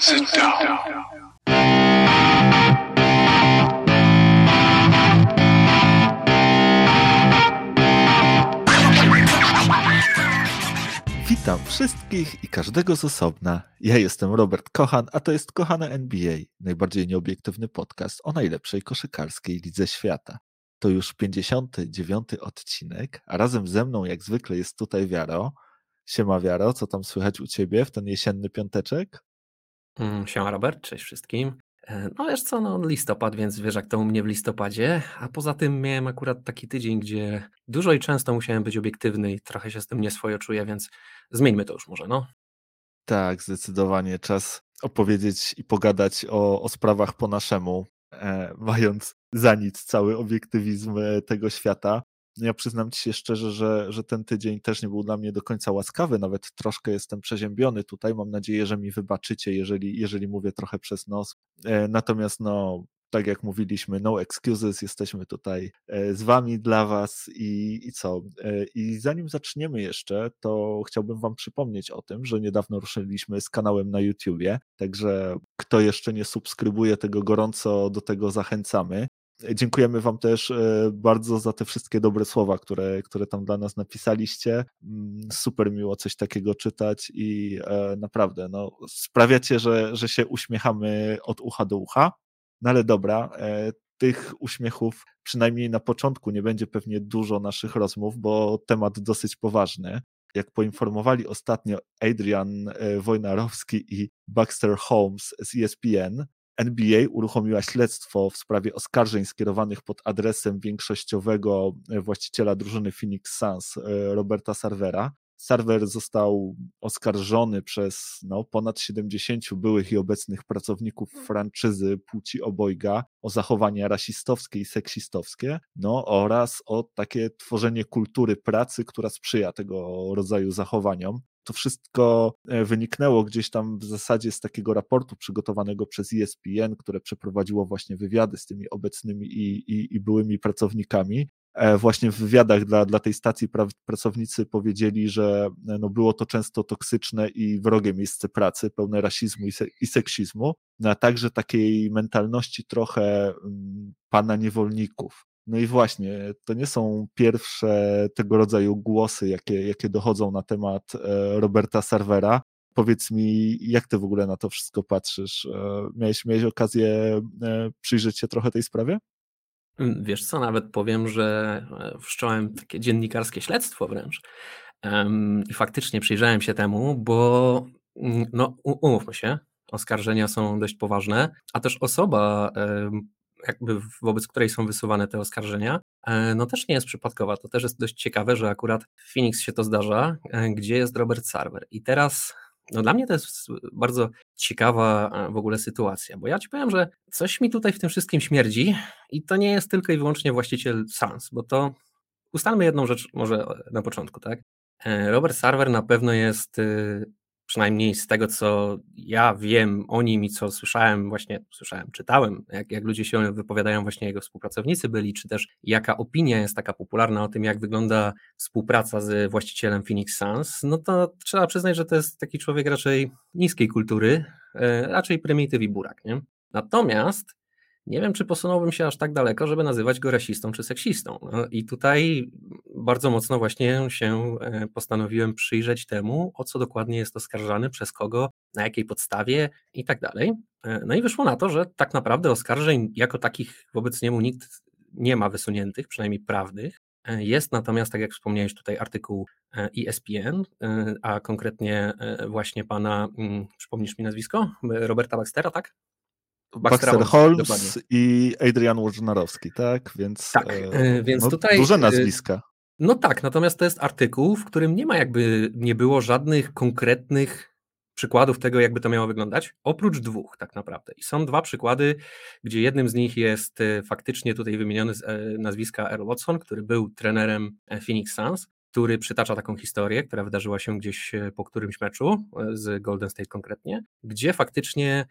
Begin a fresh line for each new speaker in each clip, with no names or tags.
Sit down.
Witam wszystkich i każdego z osobna. Ja jestem Robert Kochan, a to jest Kochane NBA, najbardziej nieobiektywny podcast o najlepszej koszykarskiej lidze świata. To już 59. odcinek, a razem ze mną jak zwykle jest tutaj Wiaro. Siema Wiaro, co tam słychać u Ciebie w ten jesienny piąteczek?
Mm, Siema Robert, cześć wszystkim. E, No wiesz co, no listopad, więc wiesz jak to u mnie w listopadzie, a poza tym miałem akurat taki tydzień, gdzie dużo i często musiałem być obiektywny i trochę się z tym nieswojo czuję, więc zmieńmy to już może, no.
Tak, zdecydowanie czas opowiedzieć i pogadać o, o sprawach po naszemu, e, mając za nic cały obiektywizm e, tego świata. Ja przyznam ci się szczerze, że, że ten tydzień też nie był dla mnie do końca łaskawy, nawet troszkę jestem przeziębiony tutaj. Mam nadzieję, że mi wybaczycie, jeżeli, jeżeli mówię trochę przez nos. E, natomiast no, tak jak mówiliśmy, no excuses, jesteśmy tutaj e, z wami, dla was i, i co? E, I zanim zaczniemy jeszcze, to chciałbym wam przypomnieć o tym, że niedawno ruszyliśmy z kanałem na YouTubie, także kto jeszcze nie subskrybuje tego gorąco, do tego zachęcamy. Dziękujemy Wam też e, bardzo za te wszystkie dobre słowa, które, które tam dla nas napisaliście. Mm, Super miło coś takiego czytać i e, naprawdę no, sprawiacie, że, że się uśmiechamy od ucha do ucha. No ale dobra, e, tych uśmiechów przynajmniej na początku nie będzie pewnie dużo naszych rozmów, bo temat dosyć poważny. Jak poinformowali ostatnio Adrian Wojnarowski i Baxter Holmes z ESPN, NBA uruchomiła śledztwo w sprawie oskarżeń skierowanych pod adresem większościowego właściciela drużyny Phoenix Suns, e, Roberta Sarvera. Sarver został oskarżony przez no, ponad 70 byłych i obecnych pracowników franczyzy płci obojga o zachowania rasistowskie i seksistowskie, no oraz o takie tworzenie kultury pracy, która sprzyja tego rodzaju zachowaniom to wszystko e, wyniknęło gdzieś tam w zasadzie z takiego raportu przygotowanego przez ESPN, które przeprowadziło właśnie wywiady z tymi obecnymi i, i, i byłymi pracownikami. E, Właśnie w wywiadach dla, dla tej stacji pra, pracownicy powiedzieli, że e, no było to często toksyczne i wrogie miejsce pracy, pełne rasizmu i, se, i seksizmu, no a także takiej mentalności trochę mm, pana niewolników. No i właśnie, to nie są pierwsze tego rodzaju głosy, jakie, jakie dochodzą na temat e, Roberta Servera. Powiedz mi, jak ty w ogóle na to wszystko patrzysz? Miałeś, miałeś okazję przyjrzeć się trochę tej sprawie?
Mm, Wiesz co, nawet powiem, że e, wszcząłem takie dziennikarskie śledztwo wręcz i faktycznie przyjrzałem się temu, bo mm, no umówmy się, oskarżenia są dość poważne, a też osoba jakby wobec której są wysuwane te oskarżenia, e, no też nie jest przypadkowa. To też jest dość ciekawe, że akurat w Phoenix się to zdarza, e, gdzie jest Robert Sarver. I teraz, no dla mnie to jest bardzo ciekawa e, w ogóle sytuacja, bo ja ci powiem, że coś mi tutaj w tym wszystkim śmierdzi i to nie jest tylko i wyłącznie właściciel Sans, bo to ustalmy jedną rzecz może na początku, tak? E, Robert Sarver na pewno jest, y, przynajmniej z tego, co ja wiem o nim i co słyszałem, właśnie słyszałem, czytałem, jak, jak ludzie się wypowiadają, właśnie jego współpracownicy byli, czy też jaka opinia jest taka popularna o tym, jak wygląda współpraca z właścicielem Phoenix Suns, no to trzeba przyznać, że to jest taki człowiek raczej niskiej kultury, e, raczej prymityw i burak, nie? Natomiast nie wiem, czy posunąłbym się aż tak daleko, żeby nazywać go rasistą czy seksistą. No I tutaj bardzo mocno właśnie się e, postanowiłem przyjrzeć temu, o co dokładnie jest oskarżany, przez kogo, na jakiej podstawie i tak dalej. E, No i wyszło na to, że tak naprawdę oskarżeń jako takich wobec niemu nikt nie ma wysuniętych, przynajmniej prawnych. E, Jest natomiast, tak jak wspomniałeś tutaj, artykuł ESPN, a konkretnie właśnie pana, mm, przypomnisz mi nazwisko? Roberta Baxtera, tak?
Baxter
Holmes,
Holmes i Adrian Wojnarowski, tak? Więc,
Tak, e, więc
no,
tutaj,
duże
e,
nazwiska.
No tak, natomiast to jest artykuł, w którym nie ma jakby, nie było żadnych konkretnych przykładów tego, jakby to miało wyglądać, oprócz dwóch tak naprawdę. I są dwa przykłady, gdzie jednym z nich jest e, faktycznie tutaj wymieniony z e, nazwiska Earl Watson, który był trenerem e, Phoenix Suns, który przytacza taką historię, która wydarzyła się gdzieś e, po którymś meczu, e, z Golden State konkretnie, gdzie faktycznie e,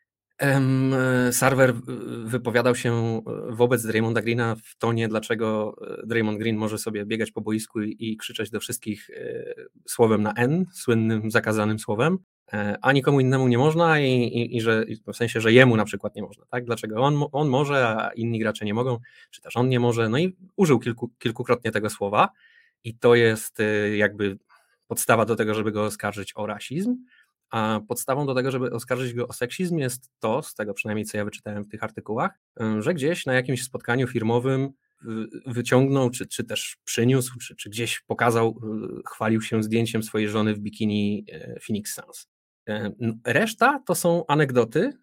Sarver w- wypowiadał się e, wobec Draymonda Greena w tonie, dlaczego e, Draymond Green może sobie biegać po boisku i, krzyczeć do wszystkich e, słowem na N, słynnym zakazanym słowem, e, a nikomu innemu nie można i, i, i że w sensie, że jemu na przykład nie można, tak? Dlaczego on, on może, a inni gracze nie mogą, czy też on nie może, no i użył kilku, kilkukrotnie tego słowa i to jest jakby podstawa do tego, żeby go oskarżyć o rasizm, a podstawą do tego, żeby oskarżyć go o seksizm jest to, z tego przynajmniej co ja wyczytałem w tych artykułach, że gdzieś na jakimś spotkaniu firmowym wyciągnął, czy, czy też przyniósł, czy, czy gdzieś pokazał, y, chwalił się zdjęciem swojej żony w bikini e, Phoenix Suns. E, reszta to są anegdoty,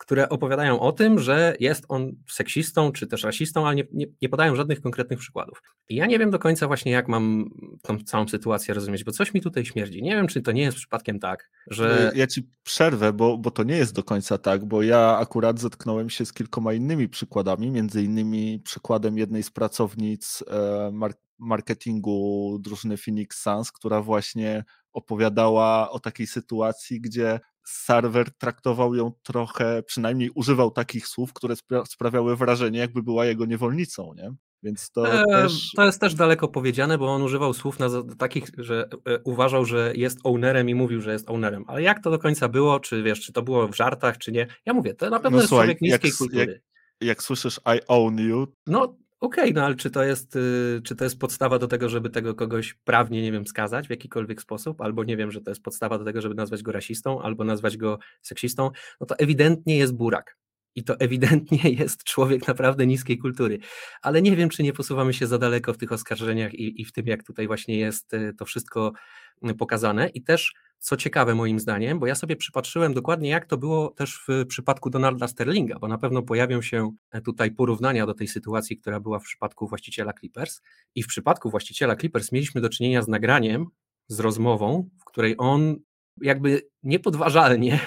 które opowiadają o tym, że jest on seksistą czy też rasistą, ale nie, nie, nie, podają żadnych konkretnych przykładów. I ja nie wiem do końca właśnie, jak mam tą całą sytuację rozumieć, bo coś mi tutaj śmierdzi. Nie wiem, czy to nie jest przypadkiem tak, że...
Ja ci przerwę, bo, bo to nie jest do końca tak, bo ja akurat zetknąłem się z kilkoma innymi przykładami, między innymi przykładem jednej z pracownic e, marketingu drużyny Phoenix Suns, która właśnie opowiadała o takiej sytuacji, gdzie serwer traktował ją trochę, przynajmniej używał takich słów, które spra sprawiały wrażenie, jakby była jego niewolnicą, nie? Więc to e, też...
To jest też daleko powiedziane, bo on używał słów na, takich, że e, uważał, że jest ownerem i mówił, że jest ownerem. Ale jak to do końca było, czy wiesz, czy to było w żartach, czy nie? Ja mówię, to na pewno no, jest słuchaj, człowiek niskiej
jak,
kultury.
Jak, jak słyszysz I own you,
no Okej, okay, no ale czy to, jest, y, czy to jest podstawa do tego, żeby tego kogoś prawnie, nie wiem, skazać w jakikolwiek sposób, albo nie wiem, że to jest podstawa do tego, żeby nazwać go rasistą, albo nazwać go seksistą, no to ewidentnie jest burak. I to ewidentnie jest człowiek naprawdę niskiej kultury. Ale nie wiem, czy nie posuwamy się za daleko w tych oskarżeniach i, i w tym, jak tutaj właśnie jest y, to wszystko y, pokazane. I też co ciekawe moim zdaniem, bo ja sobie przypatrzyłem dokładnie, jak to było też w przypadku Donalda Sterlinga, bo na pewno pojawią się e, tutaj porównania do tej sytuacji, która była w przypadku właściciela Clippers. I w przypadku właściciela Clippers mieliśmy do czynienia z nagraniem, z rozmową, w której on jakby niepodważalnie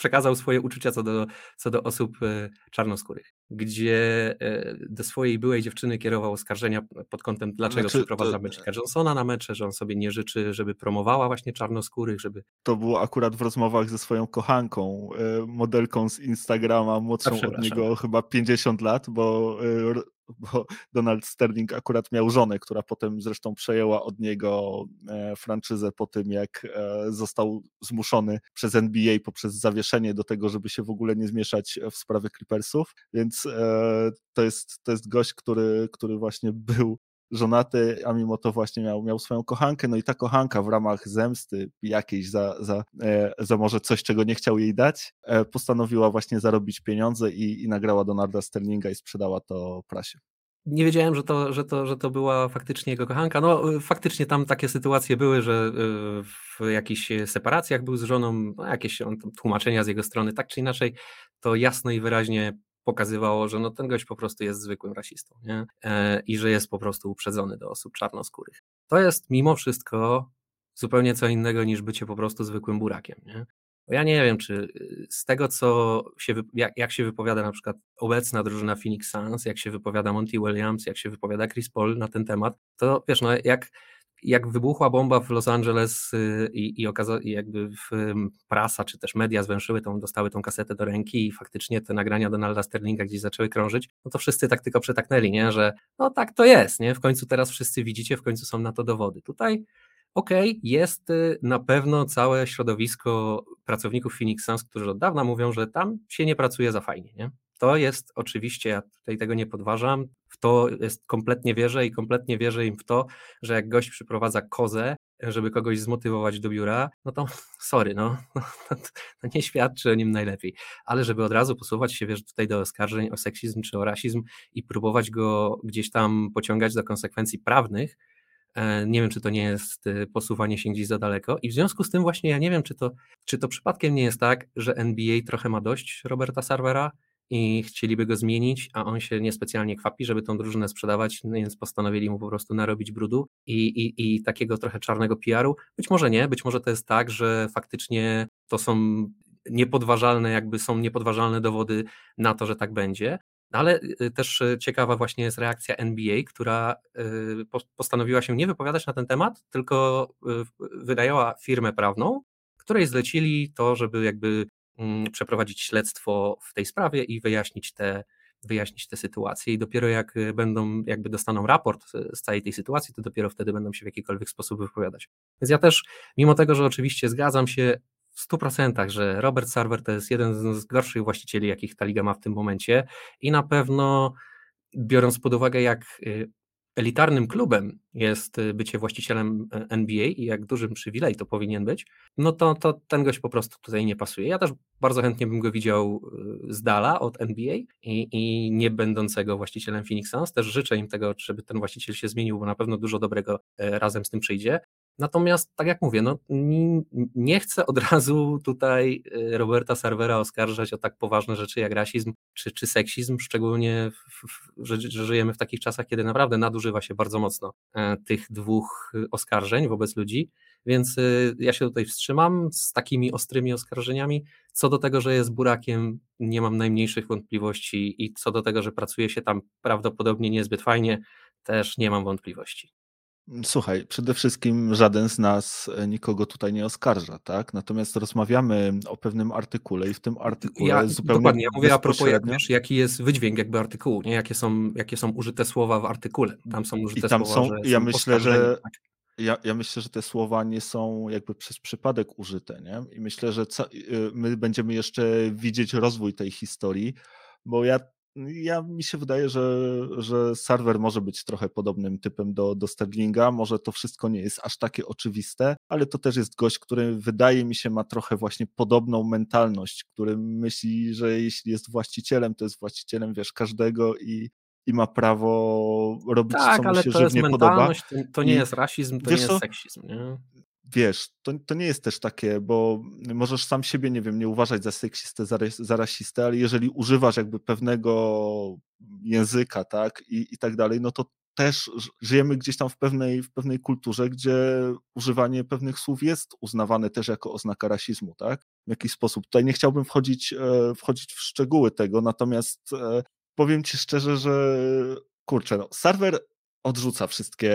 przekazał swoje uczucia co do, co do osób e, czarnoskórych, gdzie e, do swojej byłej dziewczyny kierował oskarżenia pod kątem, dlaczego znaczy, przyprowadza to... Magica Johnsona na mecze, że on sobie nie życzy, żeby promowała właśnie czarnoskórych, żeby...
To było akurat w rozmowach ze swoją kochanką, e, modelką z Instagrama, młodszą od niego chyba 50 lat, bo bo Donald Sterling akurat miał żonę, która potem zresztą przejęła od niego e, franczyzę po tym, jak e, został zmuszony przez NBA poprzez zawieszenie do tego, żeby się w ogóle nie zmieszać w sprawy Clippersów, więc e, to jest, to jest gość, który, który właśnie był żonaty, a mimo to właśnie miał, miał swoją kochankę, no i ta kochanka w ramach zemsty jakiejś za, za, za może coś, czego nie chciał jej dać, postanowiła właśnie zarobić pieniądze i, i nagrała Donalda Sterlinga i sprzedała to prasie.
Nie wiedziałem, że to, że, to, że to była faktycznie jego kochanka. No, y, faktycznie tam takie sytuacje były, że y, w jakichś separacjach był z żoną, no, jakieś tłumaczenia z jego strony, tak czy inaczej, to jasno i wyraźnie pokazywało, że no ten gość po prostu jest zwykłym rasistą nie? E, i że jest po prostu uprzedzony do osób czarnoskórych. To jest mimo wszystko zupełnie co innego niż bycie po prostu zwykłym burakiem. Nie? ja nie wiem, czy y, z tego, co się, jak, jak, się wypowiada na przykład obecna drużyna Phoenix Suns, jak się wypowiada Monty Williams, jak się wypowiada Chris Paul na ten temat, to wiesz, no jak, jak wybuchła bomba w Los Angeles y, i, i, okaza- i jakby w prasa czy też media zwęszyły tą, dostały tą kasetę do ręki i faktycznie te nagrania Donalda Sterlinga gdzieś zaczęły krążyć, no to wszyscy tak tylko przetaknęli, nie? że no tak to jest, nie? w końcu teraz wszyscy widzicie, w końcu są na to dowody. Tutaj okej, okay, jest y, na pewno całe środowisko pracowników Phoenix Suns, którzy od dawna mówią, że tam się nie pracuje za fajnie, nie? To jest oczywiście, ja tutaj tego nie podważam, w to jest kompletnie wierzę i kompletnie wierzę im w to, że jak gość przyprowadza kozę, żeby kogoś zmotywować do biura, no to sorry, no, to nie świadczy o nim najlepiej. Ale żeby od razu posuwać się, wiesz, tutaj do oskarżeń o seksizm czy o rasizm i próbować go gdzieś tam pociągać do konsekwencji prawnych, E, nie wiem, czy to nie jest y, posuwanie się gdzieś za daleko. I w związku z tym właśnie ja nie wiem, czy to, czy to przypadkiem nie jest tak, że NBA trochę ma dość Roberta Sarvera i chcieliby go zmienić, a on się niespecjalnie kwapi, żeby tą drużynę sprzedawać, no więc postanowili mu po prostu narobić brudu i, i, i takiego trochę czarnego PR-u. Być może nie, być może to jest tak, że faktycznie to są niepodważalne, jakby są niepodważalne dowody na to, że tak będzie, ale y, też y, ciekawa właśnie jest reakcja NBA, która y, postanowiła się nie wypowiadać na ten temat, tylko wynajęła firmę prawną, której zlecili to, żeby jakby przeprowadzić śledztwo w tej sprawie i wyjaśnić te, wyjaśnić te sytuacje i dopiero jak będą, jakby dostaną raport z całej tej sytuacji, to dopiero wtedy będą się w jakikolwiek sposób wypowiadać. Więc ja też, mimo tego, że oczywiście zgadzam się 100%, że Robert Sarver to jest jeden z gorszych właścicieli, jakich ta liga ma w tym momencie i na pewno biorąc pod uwagę, jak y, elitarnym klubem jest y, bycie właścicielem e, NBA i jak dużym przywilej to powinien być, no to, to ten gość po prostu tutaj nie pasuje. Ja też bardzo chętnie bym go widział y, z dala od NBA i, i nie będącego właścicielem Phoenix Suns. Też życzę im tego, żeby ten właściciel się zmienił, bo na pewno dużo dobrego e, razem z tym przyjdzie. Natomiast, tak jak mówię, no, nie chcę od razu tutaj y, Roberta Serwera oskarżać o tak poważne rzeczy jak rasizm czy, czy seksizm, szczególnie, w, w, że, że, żyjemy w takich czasach, kiedy naprawdę nadużywa się bardzo mocno e, tych dwóch oskarżeń wobec ludzi, więc y, ja się tutaj wstrzymam z takimi ostrymi oskarżeniami. Co do tego, że jest burakiem, nie mam najmniejszych wątpliwości i co do tego, że pracuje się tam prawdopodobnie niezbyt fajnie, też nie mam wątpliwości.
Słuchaj, przede wszystkim żaden z nas e, nikogo tutaj nie oskarża, tak? Natomiast rozmawiamy o pewnym artykule i w tym artykule
ja,
zupełnie
Dokładnie, ja mówię a propos, jak, wiesz, jaki jest wydźwięk jakby artykułu, nie? Jakie są, jakie są użyte słowa w artykule. Tam są użyte
I tam
słowa,
są, ja
są
myślę, że tak. ja, ja myślę, że te słowa nie są jakby przez przypadek użyte, nie? I myślę, że y, my będziemy jeszcze widzieć rozwój tej historii, bo ja ja mi się wydaje, że, że serwer może być trochę podobnym typem do, do Sterlinga. Może to wszystko nie jest aż takie oczywiste, ale to też jest gość, który wydaje mi się ma trochę właśnie podobną mentalność, który myśli, że jeśli jest właścicielem, to jest właścicielem, wiesz, każdego i, i ma prawo robić,
tak,
co
mu
się żywnie
podoba. To, to nie I, jest rasizm, to nie jest seksizm. Nie?
Wiesz, to, to nie jest też takie, bo możesz sam siebie, nie wiem, nie uważać za seksistę, za, za rasistę, ale jeżeli używasz jakby pewnego języka, tak, i, i tak dalej, no to też żyjemy gdzieś tam w pewnej, w pewnej kulturze, gdzie używanie pewnych słów jest uznawane też jako oznaka rasizmu, tak? W jakiś sposób. Tutaj nie chciałbym wchodzić, e, wchodzić w szczegóły tego, natomiast e, powiem ci szczerze, że kurczę, no, serwer odrzuca wszystkie,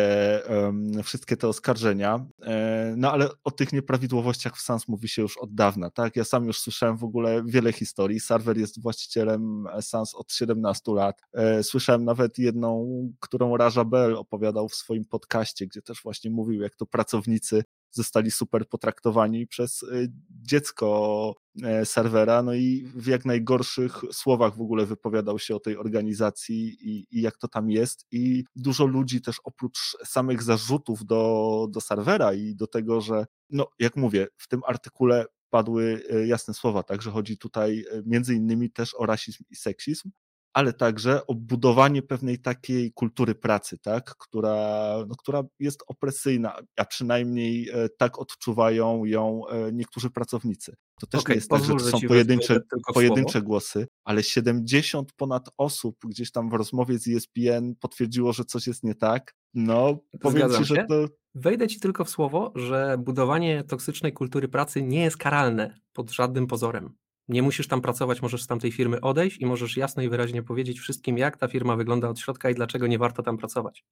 wszystkie te oskarżenia, e, no ale o tych nieprawidłowościach w SANS mówi się już od dawna, tak? Ja sam już słyszałem w ogóle wiele historii. Serwer jest właścicielem SANS od 17 lat. E, słyszałem nawet jedną, którą Raja Bell opowiadał w swoim podcaście, gdzie też właśnie mówił, jak to pracownicy zostali super potraktowani przez y, dziecko e, serwera, no i w jak najgorszych słowach w ogóle wypowiadał się o tej organizacji i, i jak to tam jest. I dużo ludzi też oprócz samych zarzutów do, do serwera i do tego, że no jak mówię, w tym artykule padły e, jasne słowa, tak, że chodzi tutaj e, między innymi też o rasizm i seksizm, ale także o budowanie pewnej takiej kultury pracy, tak, która, no, która jest opresyjna, a przynajmniej e, tak odczuwają ją e, niektórzy pracownicy. To też okay, nie jest tak, że to są pojedyncze, pojedyncze głosy, ale 70 ponad osób gdzieś tam w rozmowie z ESPN potwierdziło, że coś jest nie tak. No, powiem ci, że to...
Wejdę ci tylko w słowo, że budowanie toksycznej kultury pracy nie jest karalne pod żadnym pozorem. Nie musisz tam pracować, możesz z tamtej firmy odejść i możesz jasno i wyraźnie powiedzieć wszystkim, jak ta firma wygląda od środka i dlaczego nie warto tam pracować.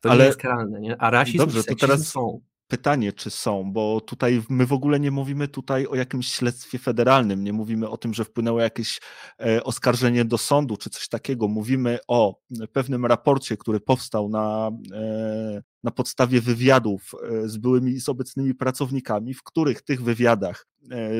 To Ale... nie jest karalne, nie? A rasizm Dobrze, i to teraz są.
Pytanie, czy są, bo tutaj my w ogóle nie mówimy tutaj o jakimś śledztwie federalnym, nie mówimy o tym, że wpłynęło jakieś e, oskarżenie do sądu czy coś takiego. Mówimy o pewnym raporcie, który powstał na, e, na podstawie wywiadów e, z byłymi i z obecnymi pracownikami, w których tych wywiadach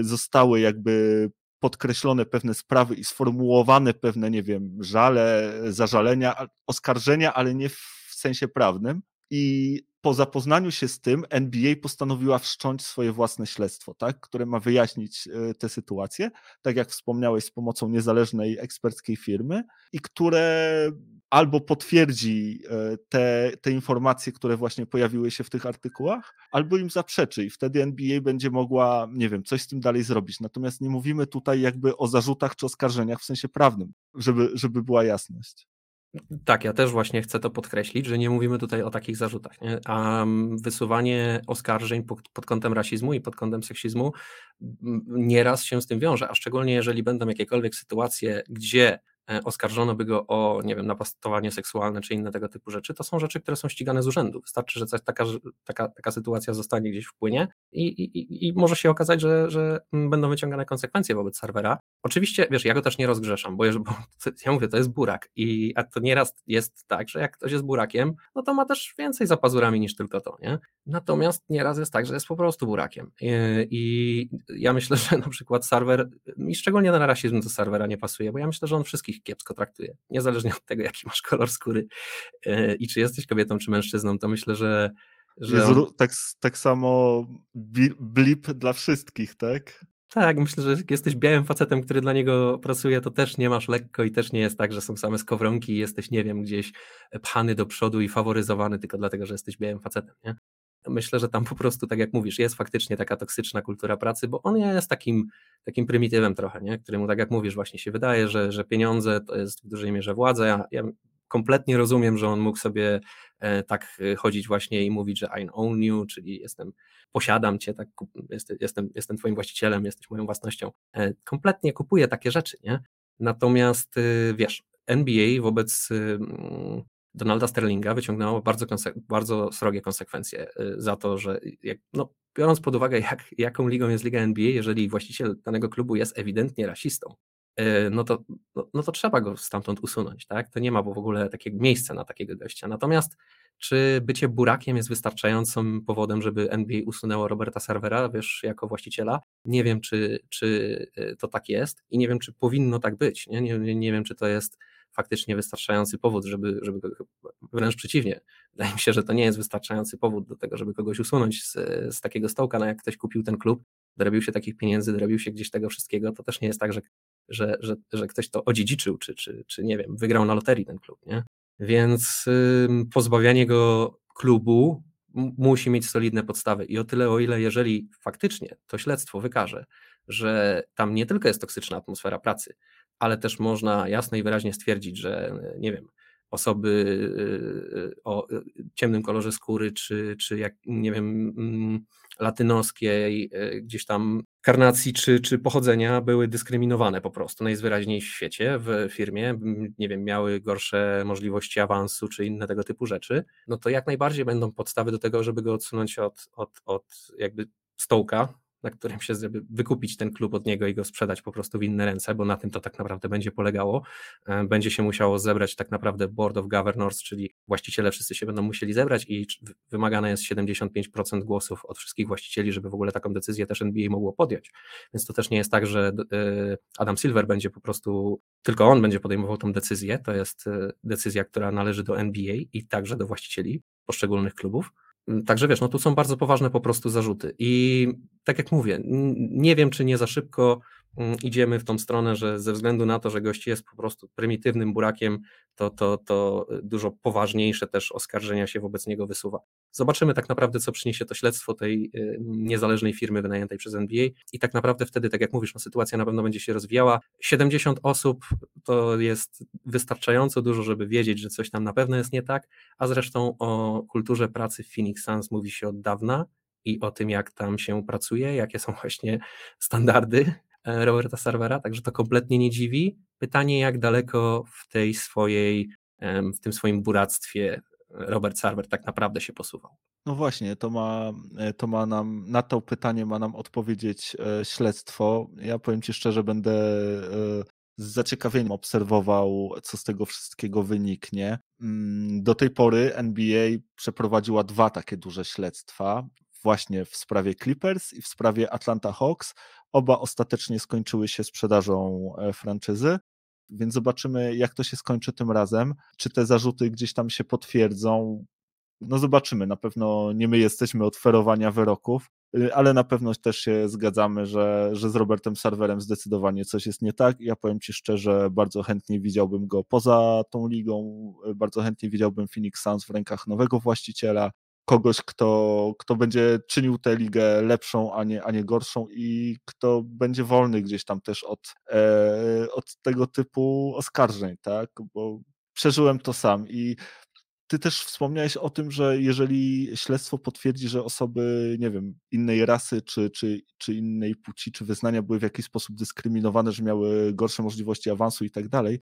zostały jakby podkreślone pewne sprawy i sformułowane pewne, nie wiem, żale, zażalenia, oskarżenia, ale nie w sensie prawnym. I po zapoznaniu się z tym NBA postanowiła wszcząć swoje własne śledztwo, tak, które ma wyjaśnić e, tę sytuację, tak jak wspomniałeś, z pomocą niezależnej eksperckiej firmy i które albo potwierdzi e, te, te informacje, które właśnie pojawiły się w tych artykułach, albo im zaprzeczy i wtedy NBA będzie mogła, nie wiem, coś z tym dalej zrobić. Natomiast nie mówimy tutaj jakby o zarzutach czy oskarżeniach w sensie prawnym, żeby, żeby była jasność.
Tak, ja też właśnie chcę to podkreślić, że nie mówimy tutaj o takich zarzutach. Nie? A wysuwanie oskarżeń pod, pod, kątem rasizmu i pod kątem seksizmu nieraz się z tym wiąże, a szczególnie jeżeli będą jakiekolwiek sytuacje, gdzie oskarżono by go o, nie wiem, napastowanie seksualne czy inne tego typu rzeczy, to są rzeczy, które są ścigane z urzędu. Wystarczy, że taka, taka, taka sytuacja zostanie gdzieś wpłynie i, i, i może się okazać, że, że będą wyciągane konsekwencje wobec serwera. Oczywiście, wiesz, ja go też nie rozgrzeszam, bo, bo ja mówię, to jest burak i a to nieraz jest tak, że jak ktoś jest burakiem, no to ma też więcej za pazurami niż tylko to, nie? Natomiast nieraz jest tak, że jest po prostu burakiem i, i ja myślę, że na przykład serwer, mi szczególnie na rasizm do serwera nie pasuje, bo ja myślę, że on wszystkich kiepsko traktuje, niezależnie od tego, jaki masz kolor skóry e, i czy jesteś kobietą, czy mężczyzną, to myślę, że
że tak, tak samo blip dla wszystkich, tak?
Tak, myślę, że jak jesteś białym facetem, który dla niego pracuje, to też nie masz lekko i też nie jest tak, że są same skowronki i jesteś, nie wiem, gdzieś pchany do przodu i faworyzowany tylko dlatego, że jesteś białym facetem, nie? Myślę, że tam po prostu, tak jak mówisz, jest faktycznie taka toksyczna kultura pracy, bo on jest takim, takim prymitywem trochę, nie? któremu, tak jak mówisz, właśnie się wydaje, że, że pieniądze to jest w dużej mierze władza. Ja, ja kompletnie rozumiem, że on mógł sobie e, tak e, chodzić właśnie i mówić, że I own you, czyli jestem, posiadam cię, tak, jestem, jestem twoim właścicielem, jesteś moją własnością. E, kompletnie kupuję takie rzeczy, nie? Natomiast wiesz, NBA wobec Donalda Sterlinga wyciągnęło bardzo, bardzo srogie konsekwencje za to, że jak, no, biorąc pod uwagę, jak, jaką ligą jest Liga NBA, jeżeli właściciel danego klubu jest ewidentnie rasistą, E, no to, no, no, to trzeba go stamtąd usunąć, tak? To nie ma w ogóle takiego miejsca na takiego gościa. Natomiast czy bycie burakiem jest wystarczającym powodem, żeby NBA usunęło Roberta Servera, wiesz, jako właściciela? Nie wiem, czy, czy e, to tak jest i nie wiem, czy powinno tak być. Nie, nie, nie wiem, czy to jest faktycznie wystarczający powód, żeby, żeby wręcz przeciwnie. Wydaje mi się, że to nie jest wystarczający powód do tego, żeby kogoś usunąć z, z takiego stołka, no jak ktoś kupił ten klub, dorobił się takich pieniędzy, dorobił się gdzieś tego wszystkiego, to też nie jest tak, że że, że, że ktoś to odziedziczył, czy, czy, czy nie wiem, wygrał na loterii ten klub, nie? Więc y, pozbawianie go klubu musi mieć solidne podstawy i o tyle, o ile jeżeli faktycznie to śledztwo wykaże, że tam nie tylko jest toksyczna atmosfera pracy, ale też można jasno i wyraźnie stwierdzić, że nie wiem, osoby y, y, o ciemnym kolorze skóry, czy, czy jak nie wiem, mm, latynoskiej, gdzieś tam karnacji czy, czy pochodzenia były dyskryminowane po prostu. Najwyraźniej w świecie, w firmie, nie wiem, miały gorsze możliwości awansu czy inne tego typu rzeczy, no to jak najbardziej będą podstawy do tego, żeby go odsunąć od, od, od jakby stołka, na którym się wykupić ten klub od niego i go sprzedać po prostu w inne ręce, bo na tym to tak naprawdę będzie polegało. E, będzie się musiało zebrać tak naprawdę Board of Governors, czyli właściciele wszyscy się będą musieli zebrać i wymagane jest 75% głosów od wszystkich właścicieli, żeby w ogóle taką decyzję też NBA mogło podjąć. Więc to też nie jest tak, że e, Adam Silver będzie po prostu, tylko on będzie podejmował tą decyzję. To jest e, decyzja, która należy do NBA i także do właścicieli poszczególnych klubów. Mm, także wiesz, no tu są bardzo poważne po prostu zarzuty. I tak jak mówię, nie wiem, czy nie za szybko idziemy w tą stronę, że ze względu na to, że gość jest po prostu prymitywnym burakiem, to, to, to dużo poważniejsze też oskarżenia się wobec niego wysuwa. Zobaczymy tak naprawdę, co przyniesie to śledztwo tej y, niezależnej firmy wynajętej przez NBA i tak naprawdę wtedy, tak jak mówisz, no, sytuacja na pewno będzie się rozwijała. 70 osób to jest wystarczająco dużo, żeby wiedzieć, że coś tam na pewno jest nie tak, a zresztą o kulturze pracy w Phoenix Suns mówi się od dawna i o tym, jak tam się pracuje, jakie są właśnie standardy Roberta Servera, także to kompletnie nie dziwi. Pytanie, jak daleko w tej swojej, w tym swoim buractwie Robert Server tak naprawdę się posuwał.
No właśnie, to ma, e, to ma nam, na to pytanie ma nam odpowiedzieć e, śledztwo. Ja powiem Ci szczerze, będę z zaciekawieniem obserwował, co z tego wszystkiego wyniknie. Mm, do tej pory NBA przeprowadziła dwa takie duże śledztwa, właśnie w sprawie Clippers i w sprawie Atlanta Hawks. Oba ostatecznie skończyły się sprzedażą e, franczyzy, więc zobaczymy, jak to się skończy tym razem. Czy te zarzuty gdzieś tam się potwierdzą? No zobaczymy. Na pewno nie my jesteśmy od ferowania wyroków, y, ale na pewno też się zgadzamy, że, że z Robertem Serwerem zdecydowanie coś jest nie tak. Ja powiem Ci szczerze, bardzo chętnie widziałbym go poza tą ligą, y, bardzo chętnie widziałbym Phoenix Suns w rękach nowego właściciela, kogoś, kto, kto będzie czynił tę ligę lepszą, a nie, a nie gorszą i kto będzie wolny gdzieś tam też od, e, od tego typu oskarżeń, tak? Bo przeżyłem to sam i ty też wspomniałeś o tym, że jeżeli śledztwo potwierdzi, że osoby, nie wiem, innej rasy, czy, czy, czy innej płci, czy wyznania były w jakiś sposób dyskryminowane, że miały gorsze możliwości awansu i tak dalej,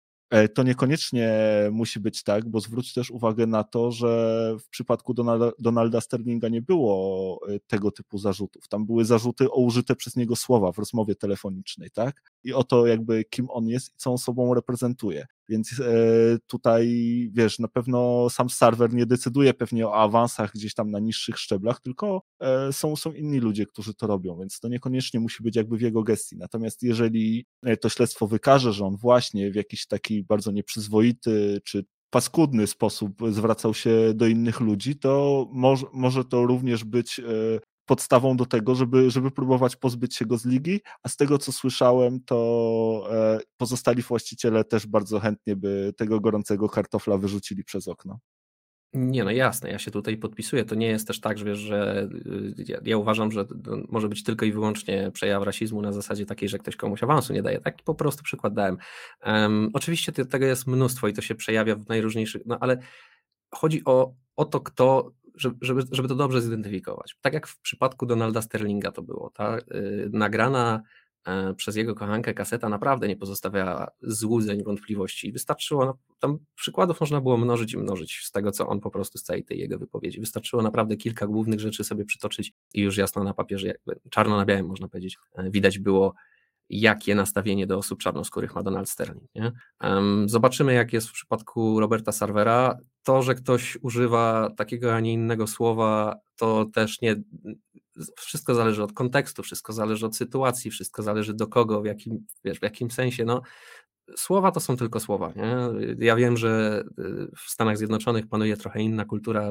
to niekoniecznie musi być tak, bo zwróć też uwagę na to, że w przypadku Donalda, Donalda Sterlinga nie było e, tego typu zarzutów. Tam były zarzuty o użyte przez niego słowa w rozmowie telefonicznej, tak? I o to jakby kim on jest i co on sobą reprezentuje. Więc e, tutaj, wiesz, na pewno sam serwer nie decyduje pewnie o awansach gdzieś tam na niższych szczeblach, tylko są, są inni ludzie, którzy to robią, więc to niekoniecznie musi być jakby w jego gestii. Natomiast jeżeli to śledztwo wykaże, że on właśnie w jakiś taki bardzo nieprzyzwoity czy paskudny sposób zwracał się do innych ludzi, to może, może to również być e, podstawą do tego, żeby, żeby próbować pozbyć się go z ligi, a z tego co słyszałem, to e, pozostali właściciele też bardzo chętnie by tego gorącego kartofla wyrzucili przez okno.
Nie, no jasne, ja się tutaj podpisuję. To nie jest też tak, że wiesz, że y, ja, ja uważam, że może być tylko i wyłącznie przejaw rasizmu na zasadzie takiej, że ktoś komuś awansu nie daje. Taki po prostu przykład dałem. Um, oczywiście tego jest mnóstwo i to się przejawia w najróżniejszych, no ale chodzi o, o to, kto, żeby, żeby to dobrze zidentyfikować. Tak jak w przypadku Donalda Sterlinga to było, ta yy, nagrana E, przez jego kochankę kaseta naprawdę nie pozostawiała złudzeń, wątpliwości. Wystarczyło, no, tam przykładów można było mnożyć i mnożyć z tego, co on po prostu z całej tej jego wypowiedzi. Wystarczyło naprawdę kilka głównych rzeczy sobie przytoczyć i już jasno na papierze, jakby czarno na białym można powiedzieć, e, widać było, jakie nastawienie do osób czarnoskórych ma Donald Sterling. Nie? Zobaczymy, jak jest w przypadku Roberta Sarvera. To, że ktoś używa takiego, a nie innego słowa, to też nie, wszystko zależy od kontekstu, wszystko zależy od sytuacji, wszystko zależy do kogo, w jakim, wiesz, w jakim sensie. No, słowa to są tylko słowa. Nie? Ja wiem, że y, w Stanach Zjednoczonych panuje trochę inna kultura,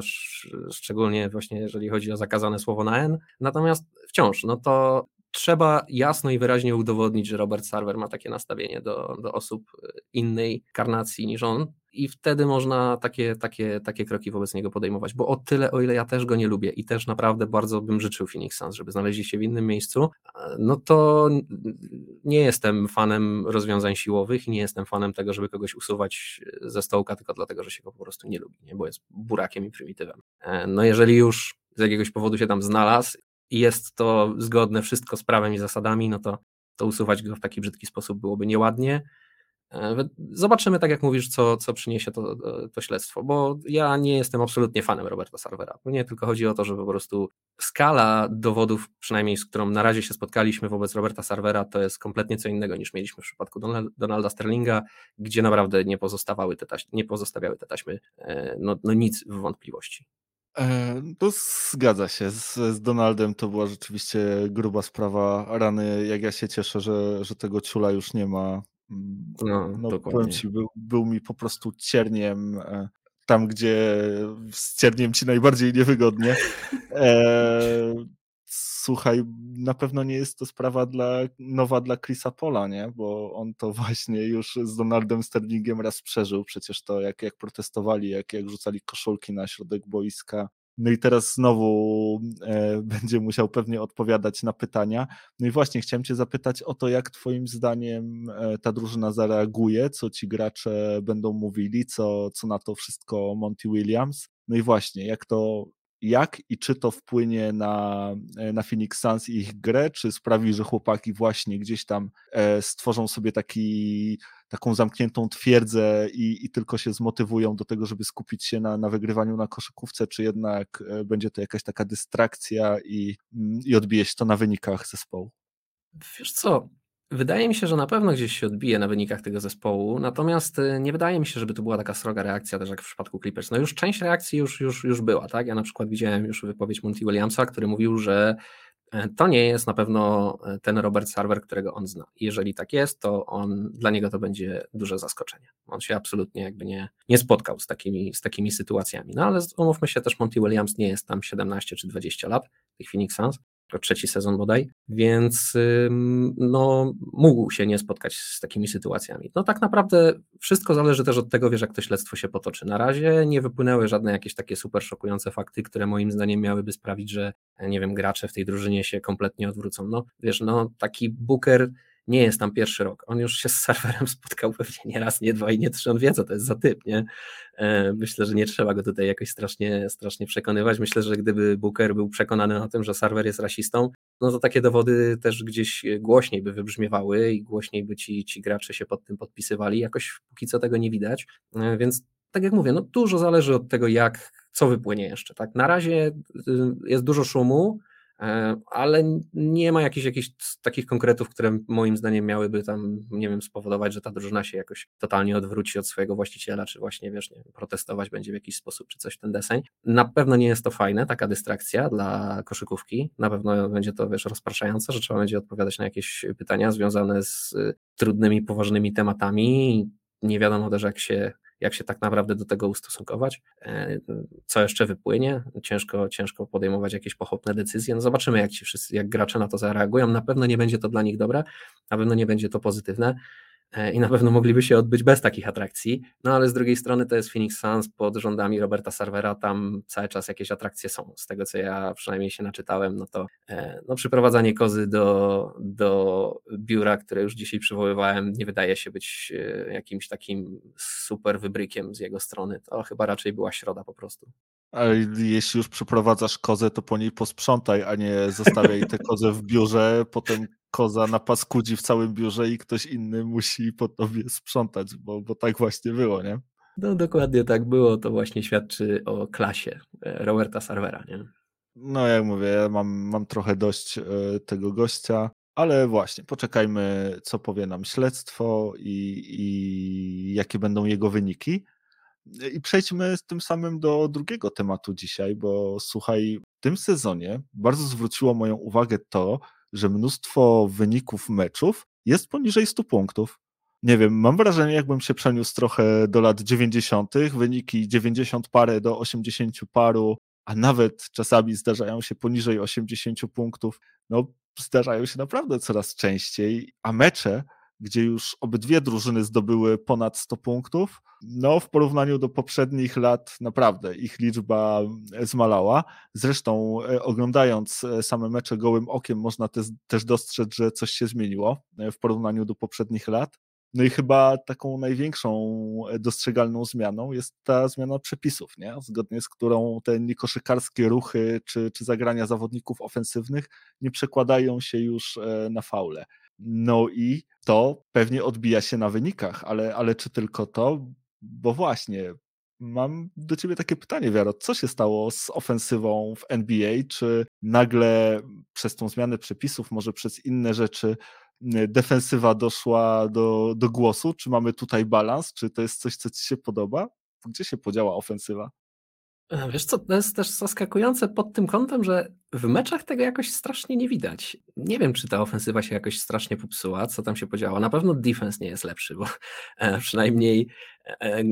szczególnie właśnie jeżeli chodzi o zakazane słowo na N, natomiast wciąż, no to trzeba jasno i wyraźnie udowodnić, że Robert Sarver ma takie nastawienie do, do osób y, innej karnacji niż on i wtedy można takie, takie, takie kroki wobec niego podejmować, bo o tyle, o ile ja też go nie lubię i też naprawdę bardzo bym życzył Phoenix Suns, żeby znaleźli się w innym miejscu, no to nie jestem fanem rozwiązań siłowych i nie jestem fanem tego, żeby kogoś usuwać ze stołka tylko dlatego, że się go po prostu nie lubi, nie? bo jest burakiem i prymitywem. E, no jeżeli już z jakiegoś powodu się tam znalazł i jest to zgodne wszystko z prawem i zasadami, no to, to usuwać go w taki brzydki sposób byłoby nieładnie. Zobaczymy, tak jak mówisz, co, co przyniesie to, to śledztwo, bo ja nie jestem absolutnie fanem Roberta Sarvera. Nie tylko chodzi o to, że po prostu skala dowodów, przynajmniej z którą na razie się spotkaliśmy wobec Roberta Sarvera, to jest kompletnie co innego niż mieliśmy w przypadku Donalda Sterlinga, gdzie naprawdę nie, pozostawały te taśmy, nie pozostawiały te taśmy e, no, no nic w wątpliwości.
E, to zgadza się. Z, z, Donaldem to była rzeczywiście gruba sprawa. Rany, jak ja się cieszę, że, że tego ciula już nie ma. No, no dokładnie. Ci, był, był mi po prostu cierniem e, tam, gdzie z cierniem ci najbardziej niewygodnie. E, słuchaj, na pewno nie jest to sprawa dla, nowa dla Chrisa Pola, nie? Bo on to właśnie już z Donaldem Sterlingiem raz przeżył. Przecież to jak, jak protestowali, jak, jak rzucali koszulki na środek boiska. No i teraz znowu e, będzie musiał pewnie odpowiadać na pytania. No i właśnie chciałem Cię zapytać o to, jak Twoim zdaniem e, ta drużyna zareaguje, co ci gracze będą mówili, co, co na to wszystko Monty Williams. No i właśnie, jak to jak i czy to wpłynie na, e, na Phoenix Suns i ich grę, czy sprawi, że chłopaki właśnie gdzieś tam e, stworzą sobie taki, taką zamkniętą twierdzę i, i tylko się zmotywują do tego, żeby skupić się na, na wygrywaniu na koszykówce, czy jednak e, będzie to jakaś taka dystrakcja i, mm, i odbije się to na wynikach zespołu?
Wiesz co, Wydaje mi się, że na pewno gdzieś się odbije na wynikach tego zespołu, natomiast y, nie wydaje mi się, żeby to była taka sroga reakcja, też jak w przypadku Clippers. No już część reakcji już, już, już była, tak? Ja na przykład widziałem już wypowiedź Monty Williamsa, który mówił, że e, to nie jest na pewno e, ten Robert Sarver, którego on zna. Jeżeli tak jest, to on, dla niego to będzie duże zaskoczenie. On się absolutnie jakby nie, nie spotkał z takimi, z takimi sytuacjami. No ale umówmy się też, Monty Williams nie jest tam 17 czy 20 lat, tych Phoenix Suns, trzeci sezon bodaj, więc no, mógł się nie spotkać z takimi sytuacjami. No tak naprawdę wszystko zależy też od tego, wiesz, jak to śledztwo się potoczy. Na razie nie wypłynęły żadne jakieś takie super szokujące fakty, które moim zdaniem miałyby sprawić, że nie wiem, gracze w tej drużynie się kompletnie odwrócą. No wiesz, no taki Booker nie jest tam pierwszy rok. On już się z serwerem spotkał pewnie nie raz, nie dwa i nie trzy. On wie, co to jest za typ, nie? E, myślę, że nie trzeba go tutaj jakoś strasznie, strasznie przekonywać. Myślę, że gdyby Booker był przekonany o tym, że serwer jest rasistą, no to takie dowody też gdzieś głośniej by wybrzmiewały i głośniej by ci, ci gracze się pod tym podpisywali. Jakoś póki co tego nie widać, e, więc tak jak mówię, no dużo zależy od tego, jak, co wypłynie jeszcze. Tak? Na razie y, jest dużo szumu, E, ale nie ma jakichś, jakichś takich konkretów, które moim zdaniem miałyby tam, nie wiem, spowodować, że ta drużyna się jakoś totalnie odwróci od swojego właściciela, czy właśnie, wiesz, nie, protestować będzie w jakiś sposób, czy coś w ten deseń. Na pewno nie jest to fajne, taka dystrakcja dla koszykówki, na pewno będzie to, wiesz, rozpraszające, że trzeba będzie odpowiadać na jakieś pytania związane z y, trudnymi, poważnymi tematami, nie wiadomo też, jak się jak się tak naprawdę do tego ustosunkować, e, co jeszcze wypłynie, ciężko, ciężko podejmować jakieś pochopne decyzje, no zobaczymy jak ci wszyscy, jak gracze na to zareagują, na pewno nie będzie to dla nich dobre, na pewno nie będzie to pozytywne, i na pewno mogliby się odbyć bez takich atrakcji, no ale z drugiej strony to jest Phoenix Suns pod rządami Roberta Sarvera, tam cały czas jakieś atrakcje są, z tego co ja przynajmniej się naczytałem, no to e, no, przyprowadzanie kozy do, do biura, które już dzisiaj przywoływałem, nie wydaje się być e, jakimś takim super wybrykiem z jego strony, to chyba raczej była środa po prostu.
Ale jeśli już przeprowadzasz kozę, to po niej posprzątaj, a nie zostawiaj tę kozę w biurze, potem koza na paskudzi w całym biurze i ktoś inny musi po tobie sprzątać, bo, bo tak właśnie było, nie?
No dokładnie tak było, to właśnie świadczy o klasie e, Roberta Sarvera, nie?
No jak mówię, ja mam, mam trochę dość e, tego gościa, ale właśnie, poczekajmy, co powie nam śledztwo i, i jakie będą jego wyniki. I przejdźmy z tym samym do drugiego tematu dzisiaj, bo słuchaj, w tym sezonie bardzo zwróciło moją uwagę to, że mnóstwo wyników meczów jest poniżej 100 punktów. Nie wiem, mam wrażenie, jakbym się przeniósł trochę do lat 90., wyniki 90 parę do 80 paru, a nawet czasami zdarzają się poniżej 80 punktów. No, zdarzają się naprawdę coraz częściej, a mecze gdzie już obydwie drużyny zdobyły ponad 100 punktów. No, w porównaniu do poprzednich lat, naprawdę ich liczba zmalała. Zresztą, e, oglądając e, same mecze gołym okiem, można te, też dostrzec, że coś się zmieniło e, w porównaniu do poprzednich lat. No i chyba taką największą dostrzegalną zmianą jest ta zmiana przepisów, nie? zgodnie z którą te niekoszykarskie ruchy czy, czy zagrania zawodników ofensywnych nie przekładają się już na faule. No i to pewnie odbija się na wynikach, ale, ale czy tylko to? Bo właśnie, mam do ciebie takie pytanie, Wiaro, co się stało z ofensywą w NBA? Czy nagle przez tą zmianę przepisów, może przez inne rzeczy, defensywa doszła do, do głosu? Czy mamy tutaj balans? Czy to jest coś, co ci się podoba? Gdzie się podziała ofensywa?
E, wiesz co, to jest też zaskakujące pod tym kątem, że w meczach tego jakoś strasznie nie widać. Nie wiem, czy ta ofensywa się jakoś strasznie popsuła, co tam się podziało. Na pewno defense nie jest lepszy, bo e, przynajmniej e,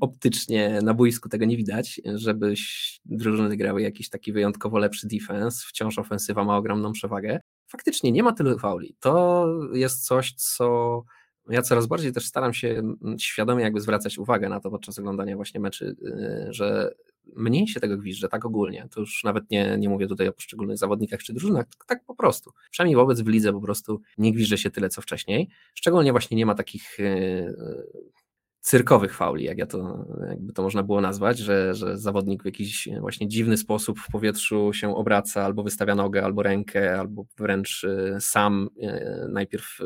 optycznie na boisku tego nie widać, żebyś drużyny grały jakiś taki wyjątkowo lepszy defense. Wciąż ofensywa ma ogromną przewagę. Faktycznie nie ma tylu fauli. To jest coś, co ja coraz bardziej też staram się świadomie jakby zwracać uwagę na to podczas oglądania właśnie meczy, y, że mniej się tego gwizdże, tak ogólnie. To już nawet nie, nie mówię tutaj o poszczególnych zawodnikach czy drużynach, tak po prostu. Przynajmniej wobec w lidze po prostu nie gwizdże się tyle, co wcześniej. Szczególnie właśnie nie ma takich y, cyrkowych fauli, jak ja to, jakby to można było nazwać, że, że zawodnik w jakiś właśnie dziwny sposób w powietrzu się obraca, albo wystawia nogę, albo rękę, albo wręcz y, sam najpierw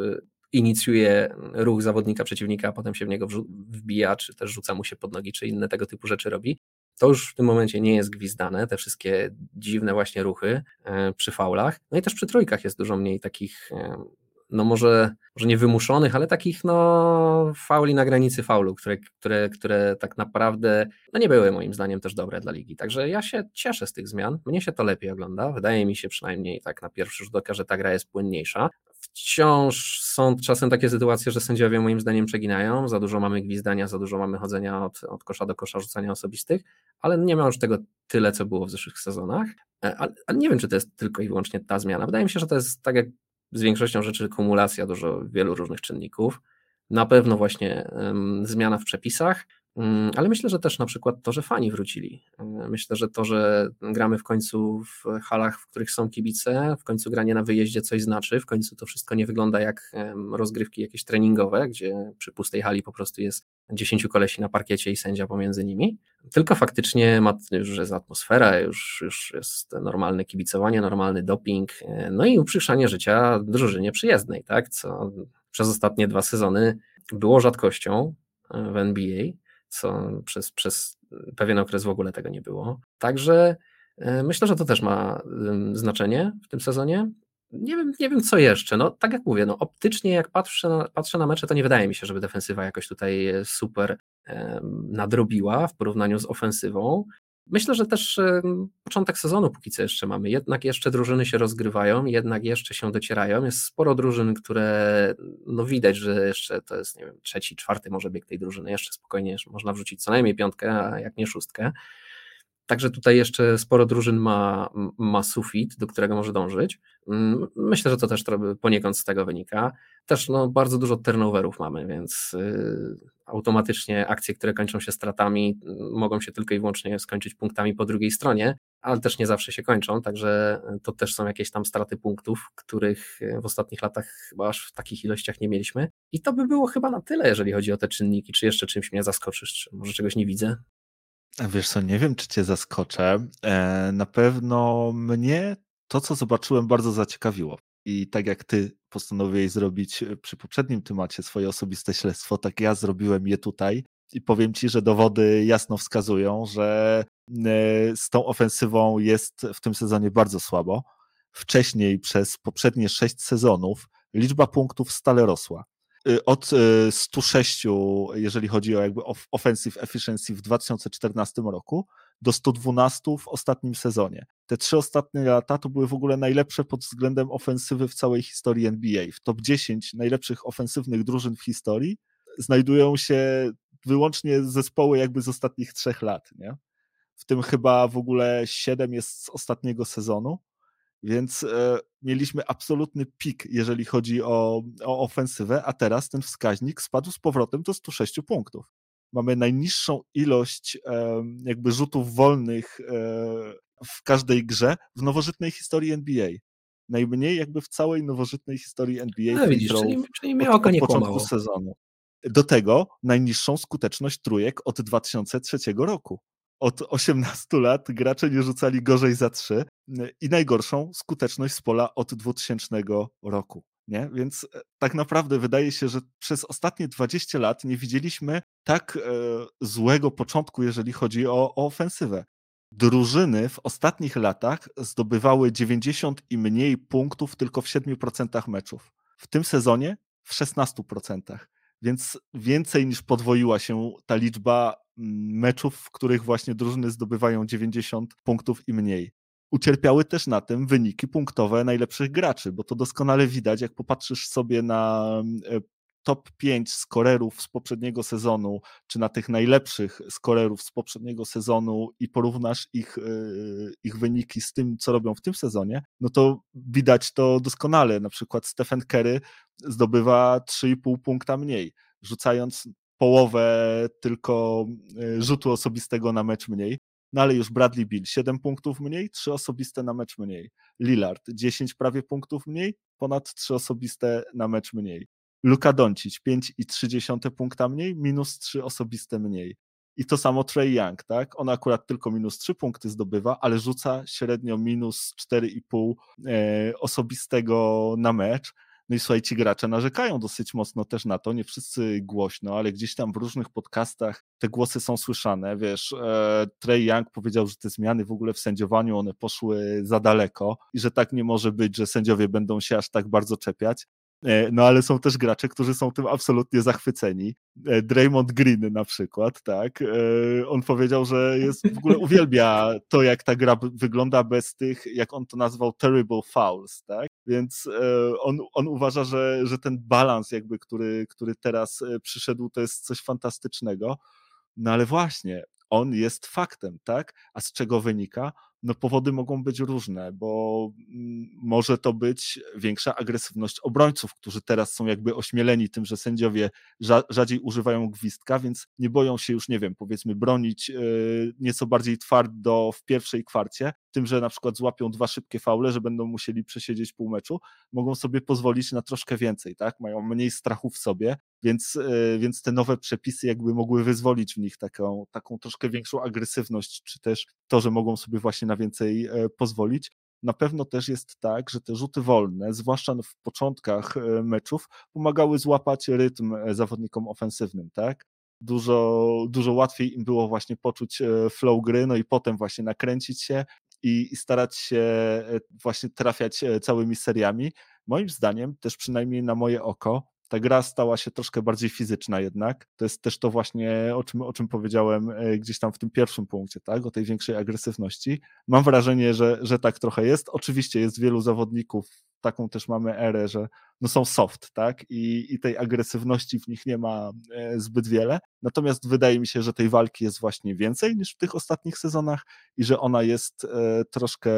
inicjuje ruch zawodnika przeciwnika, a potem się w niego wbija, czy też rzuca mu się pod nogi, czy inne tego typu rzeczy robi. To już w tym momencie nie jest gwizdane, te wszystkie dziwne właśnie ruchy e, przy faulach. No i też przy trójkach jest dużo mniej takich, e, no może, może nie wymuszonych, ale takich no fauli na granicy faulu, które, które, które tak naprawdę no nie były moim zdaniem też dobre dla ligi. Także ja się cieszę z tych zmian, mnie się to lepiej ogląda, wydaje mi się przynajmniej tak na pierwszy rzut oka, że ta gra jest płynniejsza wciąż są czasem takie sytuacje, że sędziowie moim zdaniem przeginają, za dużo mamy gwizdania, za dużo mamy chodzenia od, od kosza do kosza, rzucania osobistych, ale nie ma już tego tyle, co było w zeszłych sezonach, ale, ale nie wiem, czy to jest tylko i wyłącznie ta zmiana. Wydaje mi się, że to jest tak jak z większością rzeczy kumulacja dużo wielu różnych czynników. Na pewno właśnie zmiana w przepisach, ale myślę, że też na przykład to, że fani wrócili. E, myślę, że to, że gramy w końcu w halach, w których są kibice, w końcu granie na wyjeździe coś znaczy, w końcu to wszystko nie wygląda jak rozgrywki jakieś treningowe, gdzie przy pustej hali po prostu jest 10 kolesi na parkiecie i sędzia pomiędzy nimi, tylko faktycznie ma, już jest atmosfera, już, już jest normalne kibicowanie, normalny doping, e, no i uprzyszanie życia drużynie przyjezdnej, tak, co przez ostatnie dwa sezony było rzadkością w NBA, co przez, przez pewien okres w ogóle tego nie było. Także e, myślę, że to też ma znaczenie w tym sezonie. Nie wiem, nie wiem co jeszcze. No, tak jak mówię, no, optycznie jak patrzę na, patrzę na mecze, to nie wydaje mi się, żeby defensywa jakoś tutaj super nadrobiła w porównaniu z ofensywą. Myślę, że też początek sezonu póki co jeszcze mamy, jednak jeszcze drużyny się rozgrywają, jednak jeszcze się docierają. Jest sporo drużyn, które no widać, że jeszcze to jest nie wiem, trzeci, czwarty może bieg tej drużyny, jeszcze spokojnie można wrzucić co najmniej piątkę, a jak nie szóstkę. Także tutaj jeszcze sporo drużyn ma, ma sufit, do którego może dążyć. Mm, myślę, że to też poniekąd z tego wynika. Też no, bardzo dużo turnoverów mamy, więc y, automatycznie akcje, które kończą się stratami, mogą się tylko i wyłącznie skończyć punktami po drugiej stronie, ale też nie zawsze się kończą, także to też są jakieś tam straty punktów, których w ostatnich latach chyba aż w takich ilościach nie mieliśmy. I to by było chyba na tyle, jeżeli chodzi o te czynniki. Czy jeszcze czymś mnie zaskoczysz, czy może czegoś nie widzę?
Wiesz co, nie wiem, czy cię zaskoczę. E, na pewno mnie to, co zobaczyłem, bardzo zaciekawiło. I tak jak ty postanowiłeś zrobić e, przy poprzednim temacie swoje osobiste śledztwo, tak ja zrobiłem je tutaj. I powiem ci, że dowody jasno wskazują, że e, z tą ofensywą jest w tym sezonie bardzo słabo. Wcześniej, przez poprzednie sześć sezonów, liczba punktów stale rosła. Y, od 106, y, jeżeli chodzi o jakby offensive efficiency w 2014 roku, do 112 w ostatnim sezonie. Te trzy ostatnie lata to były w ogóle najlepsze pod względem ofensywy w całej historii NBA. W top 10 najlepszych ofensywnych drużyn w historii znajdują się wyłącznie zespoły jakby z ostatnich trzech lat, nie? W tym chyba w ogóle 7 jest z ostatniego sezonu więc e, mieliśmy absolutny pik, jeżeli chodzi o, o ofensywę, a teraz ten wskaźnik spadł z powrotem do 106 punktów. Mamy najniższą ilość e, jakby rzutów wolnych e, w każdej grze w nowożytnej historii NBA. Najmniej jakby w całej nowożytnej historii NBA.
No, widzisz, czyli, czyli mnie oko nie początku kłamało.
sezonu. Do tego najniższą skuteczność trójek od 2003 roku od 18 lat gracze nie rzucali gorzej za 3 i najgorszą skuteczność z pola od 2000 roku. Nie? Więc e, tak naprawdę wydaje się, że przez ostatnie 20 lat nie widzieliśmy tak e, złego początku, jeżeli chodzi o, o ofensywę. Drużyny w ostatnich latach zdobywały 90 i mniej punktów tylko w 7% meczów. W tym sezonie w 16%. Więc więcej niż podwoiła się ta liczba meczów, w których właśnie drużyny zdobywają 90 punktów i mniej. Ucierpiały też na tym wyniki punktowe najlepszych graczy, bo to doskonale widać, jak popatrzysz sobie na e, top 5 skorerów z poprzedniego sezonu, czy na tych najlepszych skorerów z poprzedniego sezonu i porównasz ich, e, ich wyniki z tym, co robią w tym sezonie, no to widać to doskonale. Na przykład Stephen Curry zdobywa 3,5 punkta mniej, rzucając połowę tylko e, rzutu osobistego na mecz mniej. No ale już Bradley Bill 7 punktów mniej, 3 osobiste na mecz mniej. Lillard 10 prawie punktów mniej, ponad 3 osobiste na mecz mniej. Luka Doncic 5,3 punkta mniej, minus 3 osobiste mniej. I to samo Trey Young, tak? On akurat tylko minus 3 punkty zdobywa, ale rzuca średnio minus 4,5 e, osobistego na mecz no i słuchaj, ci gracze narzekają dosyć mocno też na to, nie wszyscy głośno, ale gdzieś tam w różnych podcastach te głosy są słyszane. Wiesz, e, Trey Young powiedział, że te zmiany w ogóle w sędziowaniu, one poszły za daleko i że tak nie może być, że sędziowie będą się aż tak bardzo czepiać. E, no ale są też gracze, którzy są tym absolutnie zachwyceni. E, Draymond Green na przykład, tak. E, on powiedział, że jest w ogóle uwielbia to, jak ta gra wygląda bez tych, jak on to nazwał, terrible fouls, tak. Więc on, on uważa, że, że ten balans jakby, który, który teraz przyszedł, to jest coś fantastycznego. No ale właśnie, on jest faktem, tak? A z czego wynika? No powody mogą być różne, bo mm, może to być większa agresywność obrońców, którzy teraz są jakby ośmieleni tym, że sędziowie rzadziej używają gwizdka, więc nie boją się już, nie wiem, powiedzmy bronić yy, nieco bardziej twardo w pierwszej kwarcie, tym, że na przykład złapią dwa szybkie faule, że będą musieli przesiedzieć pół meczu, mogą sobie pozwolić na troszkę więcej, tak? Mają mniej strachu w sobie, więc, yy, więc te nowe przepisy jakby mogły wyzwolić w nich taką, taką troszkę większą agresywność, czy też to, że mogą sobie właśnie na więcej e, pozwolić. Na pewno też jest tak, że te rzuty wolne, zwłaszcza w początkach e, meczów, pomagały złapać rytm e, zawodnikom ofensywnym, tak? Dużo, dużo łatwiej im było właśnie poczuć flow gry, no i potem właśnie nakręcić się i, i starać się właśnie trafiać całymi seriami. Moim zdaniem, też przynajmniej na moje oko, ta gra stała się troszkę bardziej fizyczna jednak. To jest też to właśnie, o czym, o czym powiedziałem e, gdzieś tam w tym pierwszym punkcie, tak? o tej większej agresywności. Mam wrażenie, że, że tak trochę jest. Oczywiście jest wielu zawodników, taką też mamy erę, że no są soft, tak? I, I tej agresywności w nich nie ma e, zbyt wiele. Natomiast wydaje mi się, że tej walki jest właśnie więcej niż w tych ostatnich sezonach i że ona jest e, troszkę,